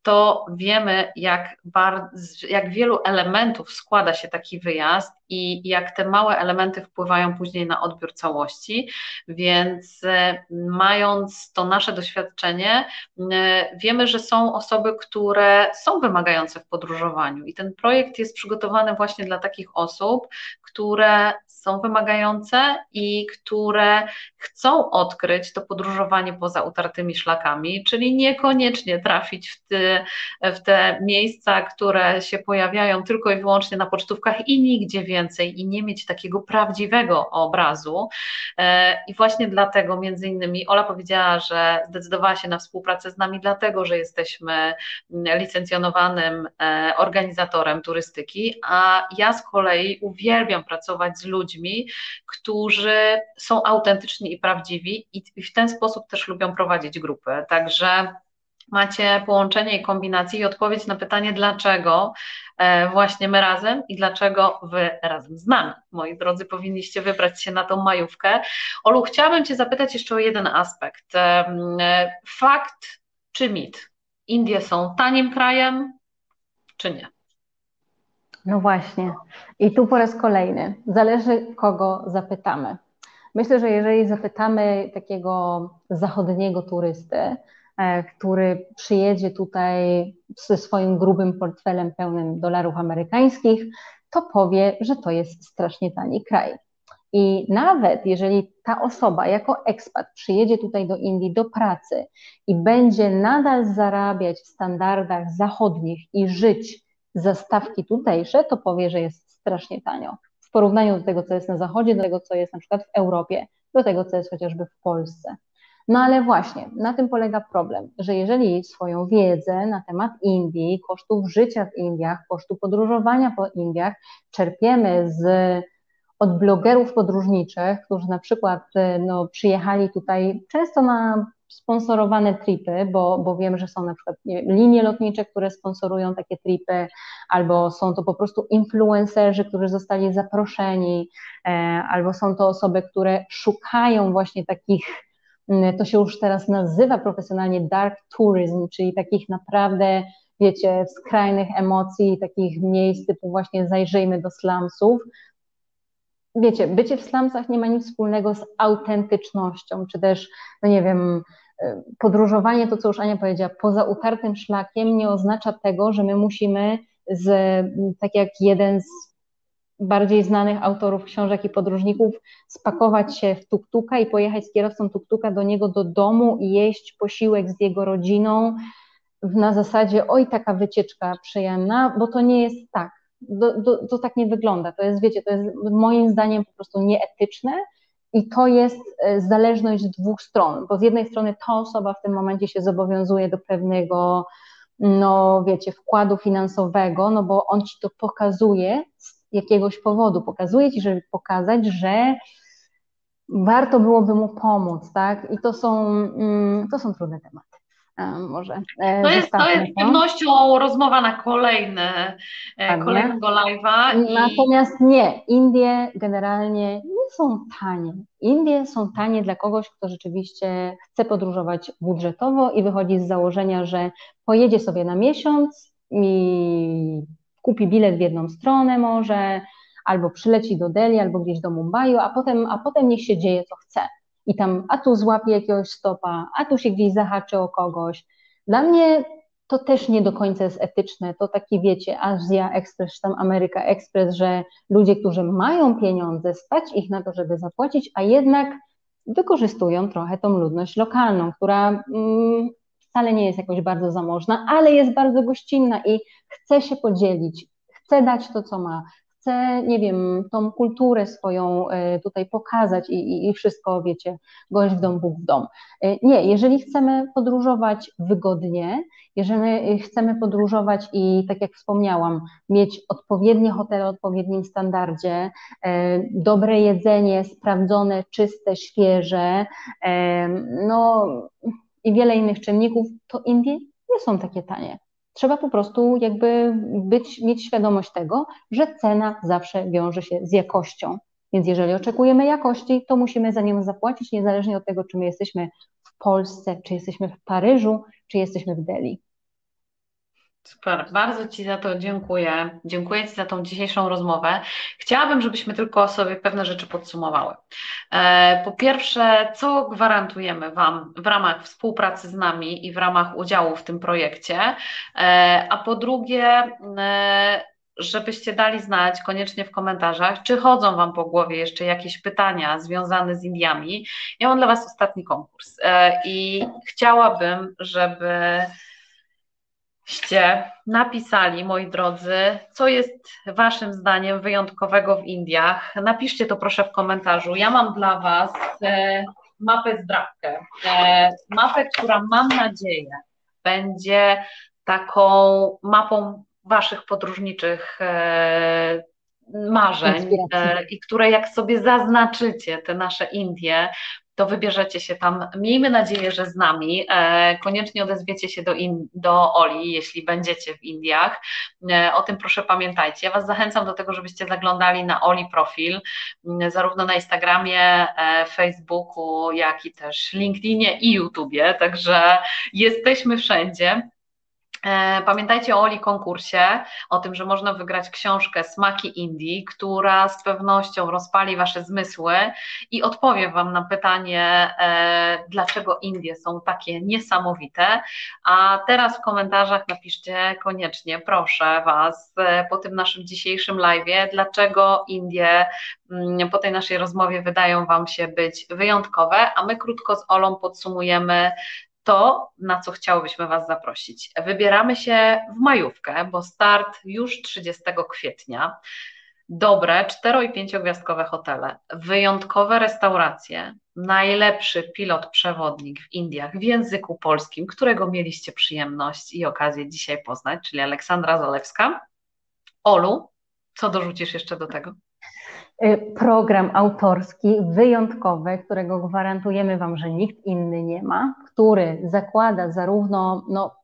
Speaker 1: to wiemy, jak, bardzo, jak wielu elementów składa się taki wyjazd i jak te małe elementy wpływają później na odbiór całości. Więc e, mając to nasze doświadczenie, e, wiemy, że są osoby, które są wymagające w podróżowaniu i ten projekt jest przygotowany właśnie dla takich osób, które są wymagające i które chcą odkryć to podróżowanie poza utartymi szlakami, czyli niekoniecznie trafić w te, w te miejsca, które się pojawiają tylko i wyłącznie na pocztówkach i nigdzie więcej więcej i nie mieć takiego prawdziwego obrazu. E, I właśnie dlatego, między innymi, Ola powiedziała, że zdecydowała się na współpracę z nami, dlatego, że jesteśmy licencjonowanym e, organizatorem turystyki, a ja z kolei uwielbiam pracować z ludźmi, którzy są autentyczni i prawdziwi i w ten sposób też lubią prowadzić grupy. Także macie połączenie i kombinację i odpowiedź na pytanie, dlaczego e, właśnie my razem i dlaczego wy razem z nami. Moi drodzy, powinniście wybrać się na tą majówkę. Olu, chciałabym Cię zapytać jeszcze o jeden aspekt. E, fakt czy mit? Indie są tanim krajem, czy nie?
Speaker 2: No właśnie. I tu po raz kolejny. Zależy, kogo zapytamy. Myślę, że jeżeli zapytamy takiego zachodniego turysty, E, który przyjedzie tutaj ze swoim grubym portfelem pełnym dolarów amerykańskich, to powie, że to jest strasznie tani kraj. I nawet jeżeli ta osoba jako ekspat przyjedzie tutaj do Indii do pracy i będzie nadal zarabiać w standardach zachodnich i żyć za stawki tutejsze, to powie, że jest strasznie tanio. W porównaniu do tego, co jest na zachodzie, do tego, co jest na przykład w Europie, do tego, co jest chociażby w Polsce. No ale właśnie, na tym polega problem, że jeżeli swoją wiedzę na temat Indii, kosztów życia w Indiach, kosztu podróżowania po Indiach czerpiemy z od blogerów podróżniczych, którzy na przykład no, przyjechali tutaj często na sponsorowane tripy, bo, bo wiem, że są na przykład linie lotnicze, które sponsorują takie tripy, albo są to po prostu influencerzy, którzy zostali zaproszeni, e, albo są to osoby, które szukają właśnie takich to się już teraz nazywa profesjonalnie dark tourism, czyli takich naprawdę, wiecie, skrajnych emocji, takich miejsc typu właśnie zajrzyjmy do slumsów. Wiecie, bycie w slumsach nie ma nic wspólnego z autentycznością, czy też, no nie wiem, y, podróżowanie, to co już Ania powiedziała, poza utartym szlakiem nie oznacza tego, że my musimy z, tak jak jeden z bardziej znanych autorów książek i podróżników spakować się w tuktuka i pojechać z kierowcą tuktuka do niego do domu i jeść posiłek z jego rodziną na zasadzie oj, taka wycieczka przyjemna, bo to nie jest tak. Do, do, to tak nie wygląda. To jest, wiecie, to jest moim zdaniem po prostu nieetyczne i to jest e, zależność z dwóch stron, bo z jednej strony ta osoba w tym momencie się zobowiązuje do pewnego, no wiecie, wkładu finansowego, no bo on ci to pokazuje jakiegoś powodu. Pokazuje ci, żeby pokazać, że warto byłoby mu pomóc, tak? I to są, mm, to są trudne tematy. Może
Speaker 1: e, to jest, to jest z pewnością rozmowa na kolejne, e, kolejnego live'a.
Speaker 2: Natomiast i... nie, Indie generalnie nie są tanie. Indie są tanie dla kogoś, kto rzeczywiście chce podróżować budżetowo i wychodzi z założenia, że pojedzie sobie na miesiąc i kupi bilet w jedną stronę może, albo przyleci do Delhi, albo gdzieś do Mumbai, a potem, a potem niech się dzieje co chce. I tam a tu złapie jakiegoś stopa, a tu się gdzieś zahaczy o kogoś. Dla mnie to też nie do końca jest etyczne. To taki, wiecie, Azja Express, czy tam Ameryka Express, że ludzie, którzy mają pieniądze, stać ich na to, żeby zapłacić, a jednak wykorzystują trochę tą ludność lokalną, która mm, wcale nie jest jakoś bardzo zamożna, ale jest bardzo gościnna i chce się podzielić, chce dać to, co ma, chce, nie wiem, tą kulturę swoją e, tutaj pokazać i, i, i wszystko, wiecie, gość w dom, Bóg w dom. E, nie, jeżeli chcemy podróżować wygodnie, jeżeli chcemy podróżować i, tak jak wspomniałam, mieć odpowiednie hotele o odpowiednim standardzie, e, dobre jedzenie, sprawdzone, czyste, świeże, no i wiele innych czynników, to Indie nie są takie tanie. Trzeba po prostu jakby być, mieć świadomość tego, że cena zawsze wiąże się z jakością. Więc jeżeli oczekujemy jakości, to musimy za nią zapłacić, niezależnie od tego, czy my jesteśmy w Polsce, czy jesteśmy w Paryżu, czy jesteśmy w Delhi.
Speaker 1: Super, bardzo Ci za to dziękuję. Dziękuję Ci za tą dzisiejszą rozmowę. Chciałabym, żebyśmy tylko sobie pewne rzeczy podsumowały. E, po pierwsze, co gwarantujemy Wam w ramach współpracy z nami i w ramach udziału w tym projekcie, e, a po drugie, e, żebyście dali znać koniecznie w komentarzach, czy chodzą Wam po głowie jeszcze jakieś pytania związane z Indiami. Ja mam dla Was ostatni konkurs i chciałabym, żeby Ście napisali, moi drodzy, co jest Waszym zdaniem wyjątkowego w Indiach. Napiszcie to proszę w komentarzu. Ja mam dla Was e, mapę zdrawkę. E, mapę, która mam nadzieję będzie taką mapą Waszych podróżniczych e, marzeń i które jak sobie zaznaczycie te nasze Indie, to wybierzecie się tam, miejmy nadzieję, że z nami. E, koniecznie odezwiecie się do, in, do Oli, jeśli będziecie w Indiach. E, o tym proszę pamiętajcie. Ja Was zachęcam do tego, żebyście zaglądali na Oli profil, zarówno na Instagramie, Facebooku, jak i też LinkedInie i YouTubie. Także jesteśmy wszędzie. E, pamiętajcie o Oli konkursie, o tym, że można wygrać książkę Smaki Indii, która z pewnością rozpali Wasze zmysły i odpowie Wam na pytanie, e, dlaczego Indie są takie niesamowite. A teraz w komentarzach napiszcie koniecznie, proszę Was, e, po tym naszym dzisiejszym live, dlaczego Indie mm, po tej naszej rozmowie wydają Wam się być wyjątkowe, a my krótko z Olą podsumujemy to, na co chciałobyśmy Was zaprosić. Wybieramy się w majówkę, bo start już 30 kwietnia. Dobre 4 i 5 gwiazdkowe hotele, wyjątkowe restauracje, najlepszy pilot przewodnik w Indiach w języku polskim, którego mieliście przyjemność i okazję dzisiaj poznać, czyli Aleksandra Zalewska. Olu, co dorzucisz jeszcze do tego?
Speaker 2: Y, program autorski wyjątkowy, którego gwarantujemy Wam, że nikt inny nie ma, który zakłada zarówno no,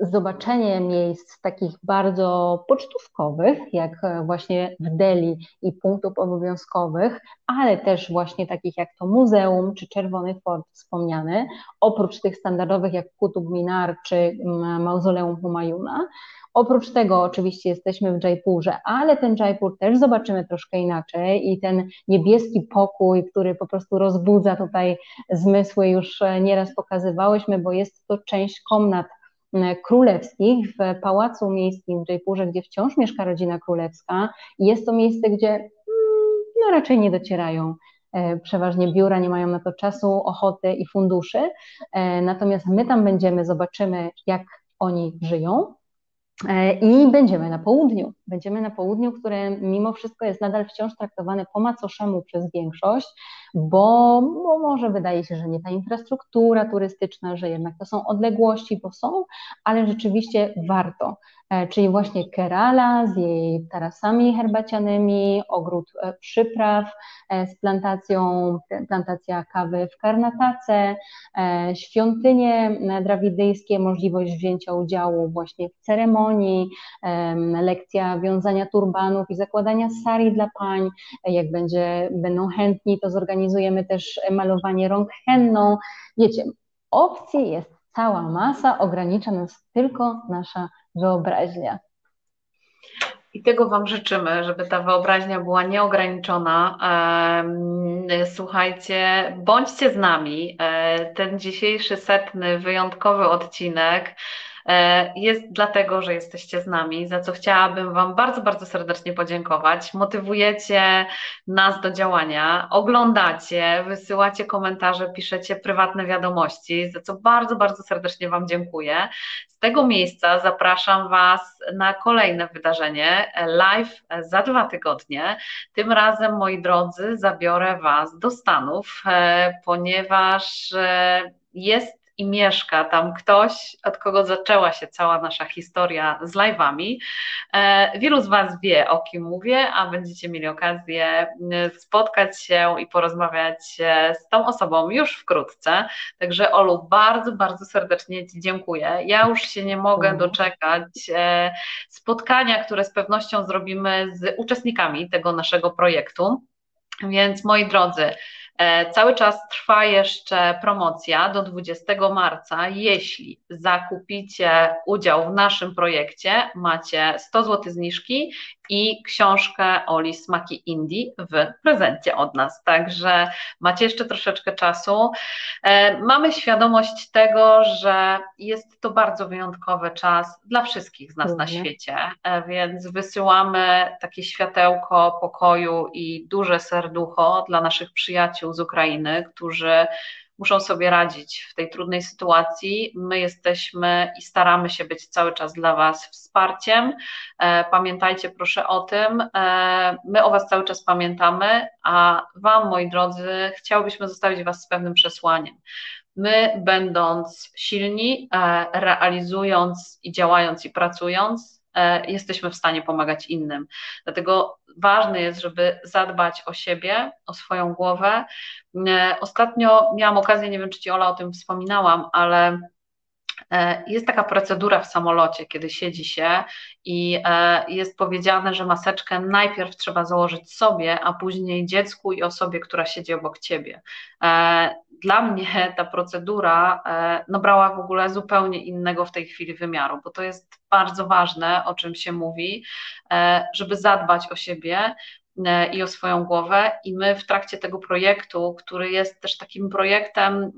Speaker 2: zobaczenie miejsc takich bardzo pocztówkowych, jak właśnie w Delhi i punktów obowiązkowych, ale też właśnie takich jak to muzeum czy Czerwony Fort wspomniany, oprócz tych standardowych jak Kutub Minar czy mm, Mauzoleum Humayuna. Oprócz tego oczywiście jesteśmy w Jaipurze, ale ten Jaipur też zobaczymy troszkę inaczej i ten niebieski pokój, który po prostu rozbudza tutaj zmysły, już e, nieraz pokazywałyśmy, bo jest to część komnat królewskich w Pałacu Miejskim w Jaipurze, gdzie wciąż mieszka rodzina królewska. Jest to miejsce, gdzie mm, no, raczej nie docierają e, przeważnie biura nie mają na to czasu, ochoty i funduszy. E, natomiast my tam będziemy, zobaczymy, jak oni żyją, I będziemy na południu. Będziemy na południu, które mimo wszystko jest nadal wciąż traktowane po macoszemu przez większość, bo, bo może wydaje się, że nie ta infrastruktura turystyczna, że jednak to są odległości, bo są, ale rzeczywiście warto. E, czyli właśnie Kerala z jej tarasami herbacianymi, ogród e, przypraw e, z plantacją, plantacja kawy w Karnatace, świątynie drawidyjskie, możliwość wzięcia udziału właśnie w ceremonii, lekcja wiązania turbanów i zakładania sari dla pań. Jak będzie, będą chętni, to zorganizujemy też malowanie rąk henną. Wiecie, opcji jest cała masa, ogranicza nas tylko nasza wyobraźnia.
Speaker 1: I tego Wam życzymy, żeby ta wyobraźnia była nieograniczona. Słuchajcie, bądźcie z nami. E, ten dzisiejszy setny, wyjątkowy odcinek jest dlatego, że jesteście z nami, za co chciałabym Wam bardzo, bardzo serdecznie podziękować. Motywujecie nas do działania, oglądacie, wysyłacie komentarze, piszecie prywatne wiadomości, za co bardzo, bardzo serdecznie Wam dziękuję. Z tego miejsca zapraszam Was na kolejne wydarzenie live za dwa tygodnie. Tym razem, moi drodzy, zabiorę Was do Stanów, e, ponieważ e, jest i mieszka tam ktoś, od kogo zaczęła się cała nasza historia z live'ami. E, wielu z Was wie, o kim mówię, a będziecie mieli okazję e, spotkać się i porozmawiać z tą osobą już wkrótce. Także Olu, bardzo, bardzo serdecznie Ci dziękuję. Ja już się nie mogę mhm. doczekać e, spotkania, które z pewnością zrobimy z uczestnikami tego naszego projektu. Więc moi drodzy, E, cały czas trwa jeszcze promocja do 20 marca. Jeśli zakupicie udział w naszym projekcie, macie 100 zł zniżki i książkę Oli Smaki Indii w prezencie od nas. Także macie jeszcze troszeczkę czasu. E, mamy świadomość tego, że jest to bardzo wyjątkowy czas dla wszystkich z nas mhm. na świecie, e, więc wysyłamy takie światełko pokoju i duże serducho dla naszych przyjaciół z Ukrainy, którzy muszą sobie radzić w tej trudnej sytuacji. My jesteśmy i staramy się być cały czas dla Was wsparciem. E, pamiętajcie proszę o tym. E, my o Was cały czas pamiętamy, a Wam, moi drodzy, chciałbyśmy zostawić Was z pewnym przesłaniem. My, będąc silni, e, realizując i działając i pracując, jesteśmy w stanie pomagać innym. Dlatego ważne jest, żeby zadbać o siebie, o swoją głowę. Ostatnio miałam okazję, nie wiem, czy Ci Ola o tym wspominałam, ale E, jest taka procedura w samolocie, kiedy siedzi się i e, jest powiedziane, że maseczkę najpierw trzeba założyć sobie, a później dziecku i osobie, która siedzi obok ciebie. E, dla mnie ta procedura no, brała w ogóle zupełnie innego w tej chwili wymiaru, bo to jest bardzo ważne, o czym się mówi, żeby zadbać o siebie, i o swoją głowę. I my w trakcie tego projektu, który jest też takim projektem,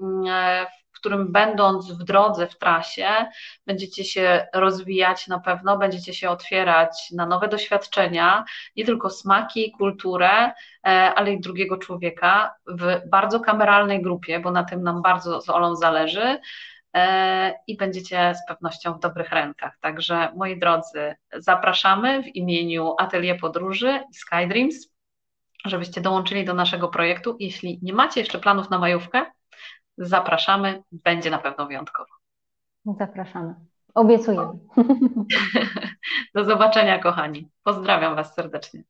Speaker 1: w którym będąc w drodze, w trasie, będziecie się rozwijać na pewno, będziecie się otwierać na nowe doświadczenia, nie tylko smaki, kulturę, e, ale i drugiego człowieka w bardzo kameralnej grupie, bo na tym nam bardzo z Olą zależy e, i będziecie z pewnością w dobrych rękach. Także moi drodzy, zapraszamy w imieniu Atelier Podróży i Skydreams, żebyście dołączyli do naszego projektu. Jeśli nie macie jeszcze planów na majówkę, Zapraszamy, będzie na pewno wyjątkowo.
Speaker 2: Zapraszamy. Obiecujemy.
Speaker 1: Do zobaczenia, kochani. Pozdrawiam Was serdecznie.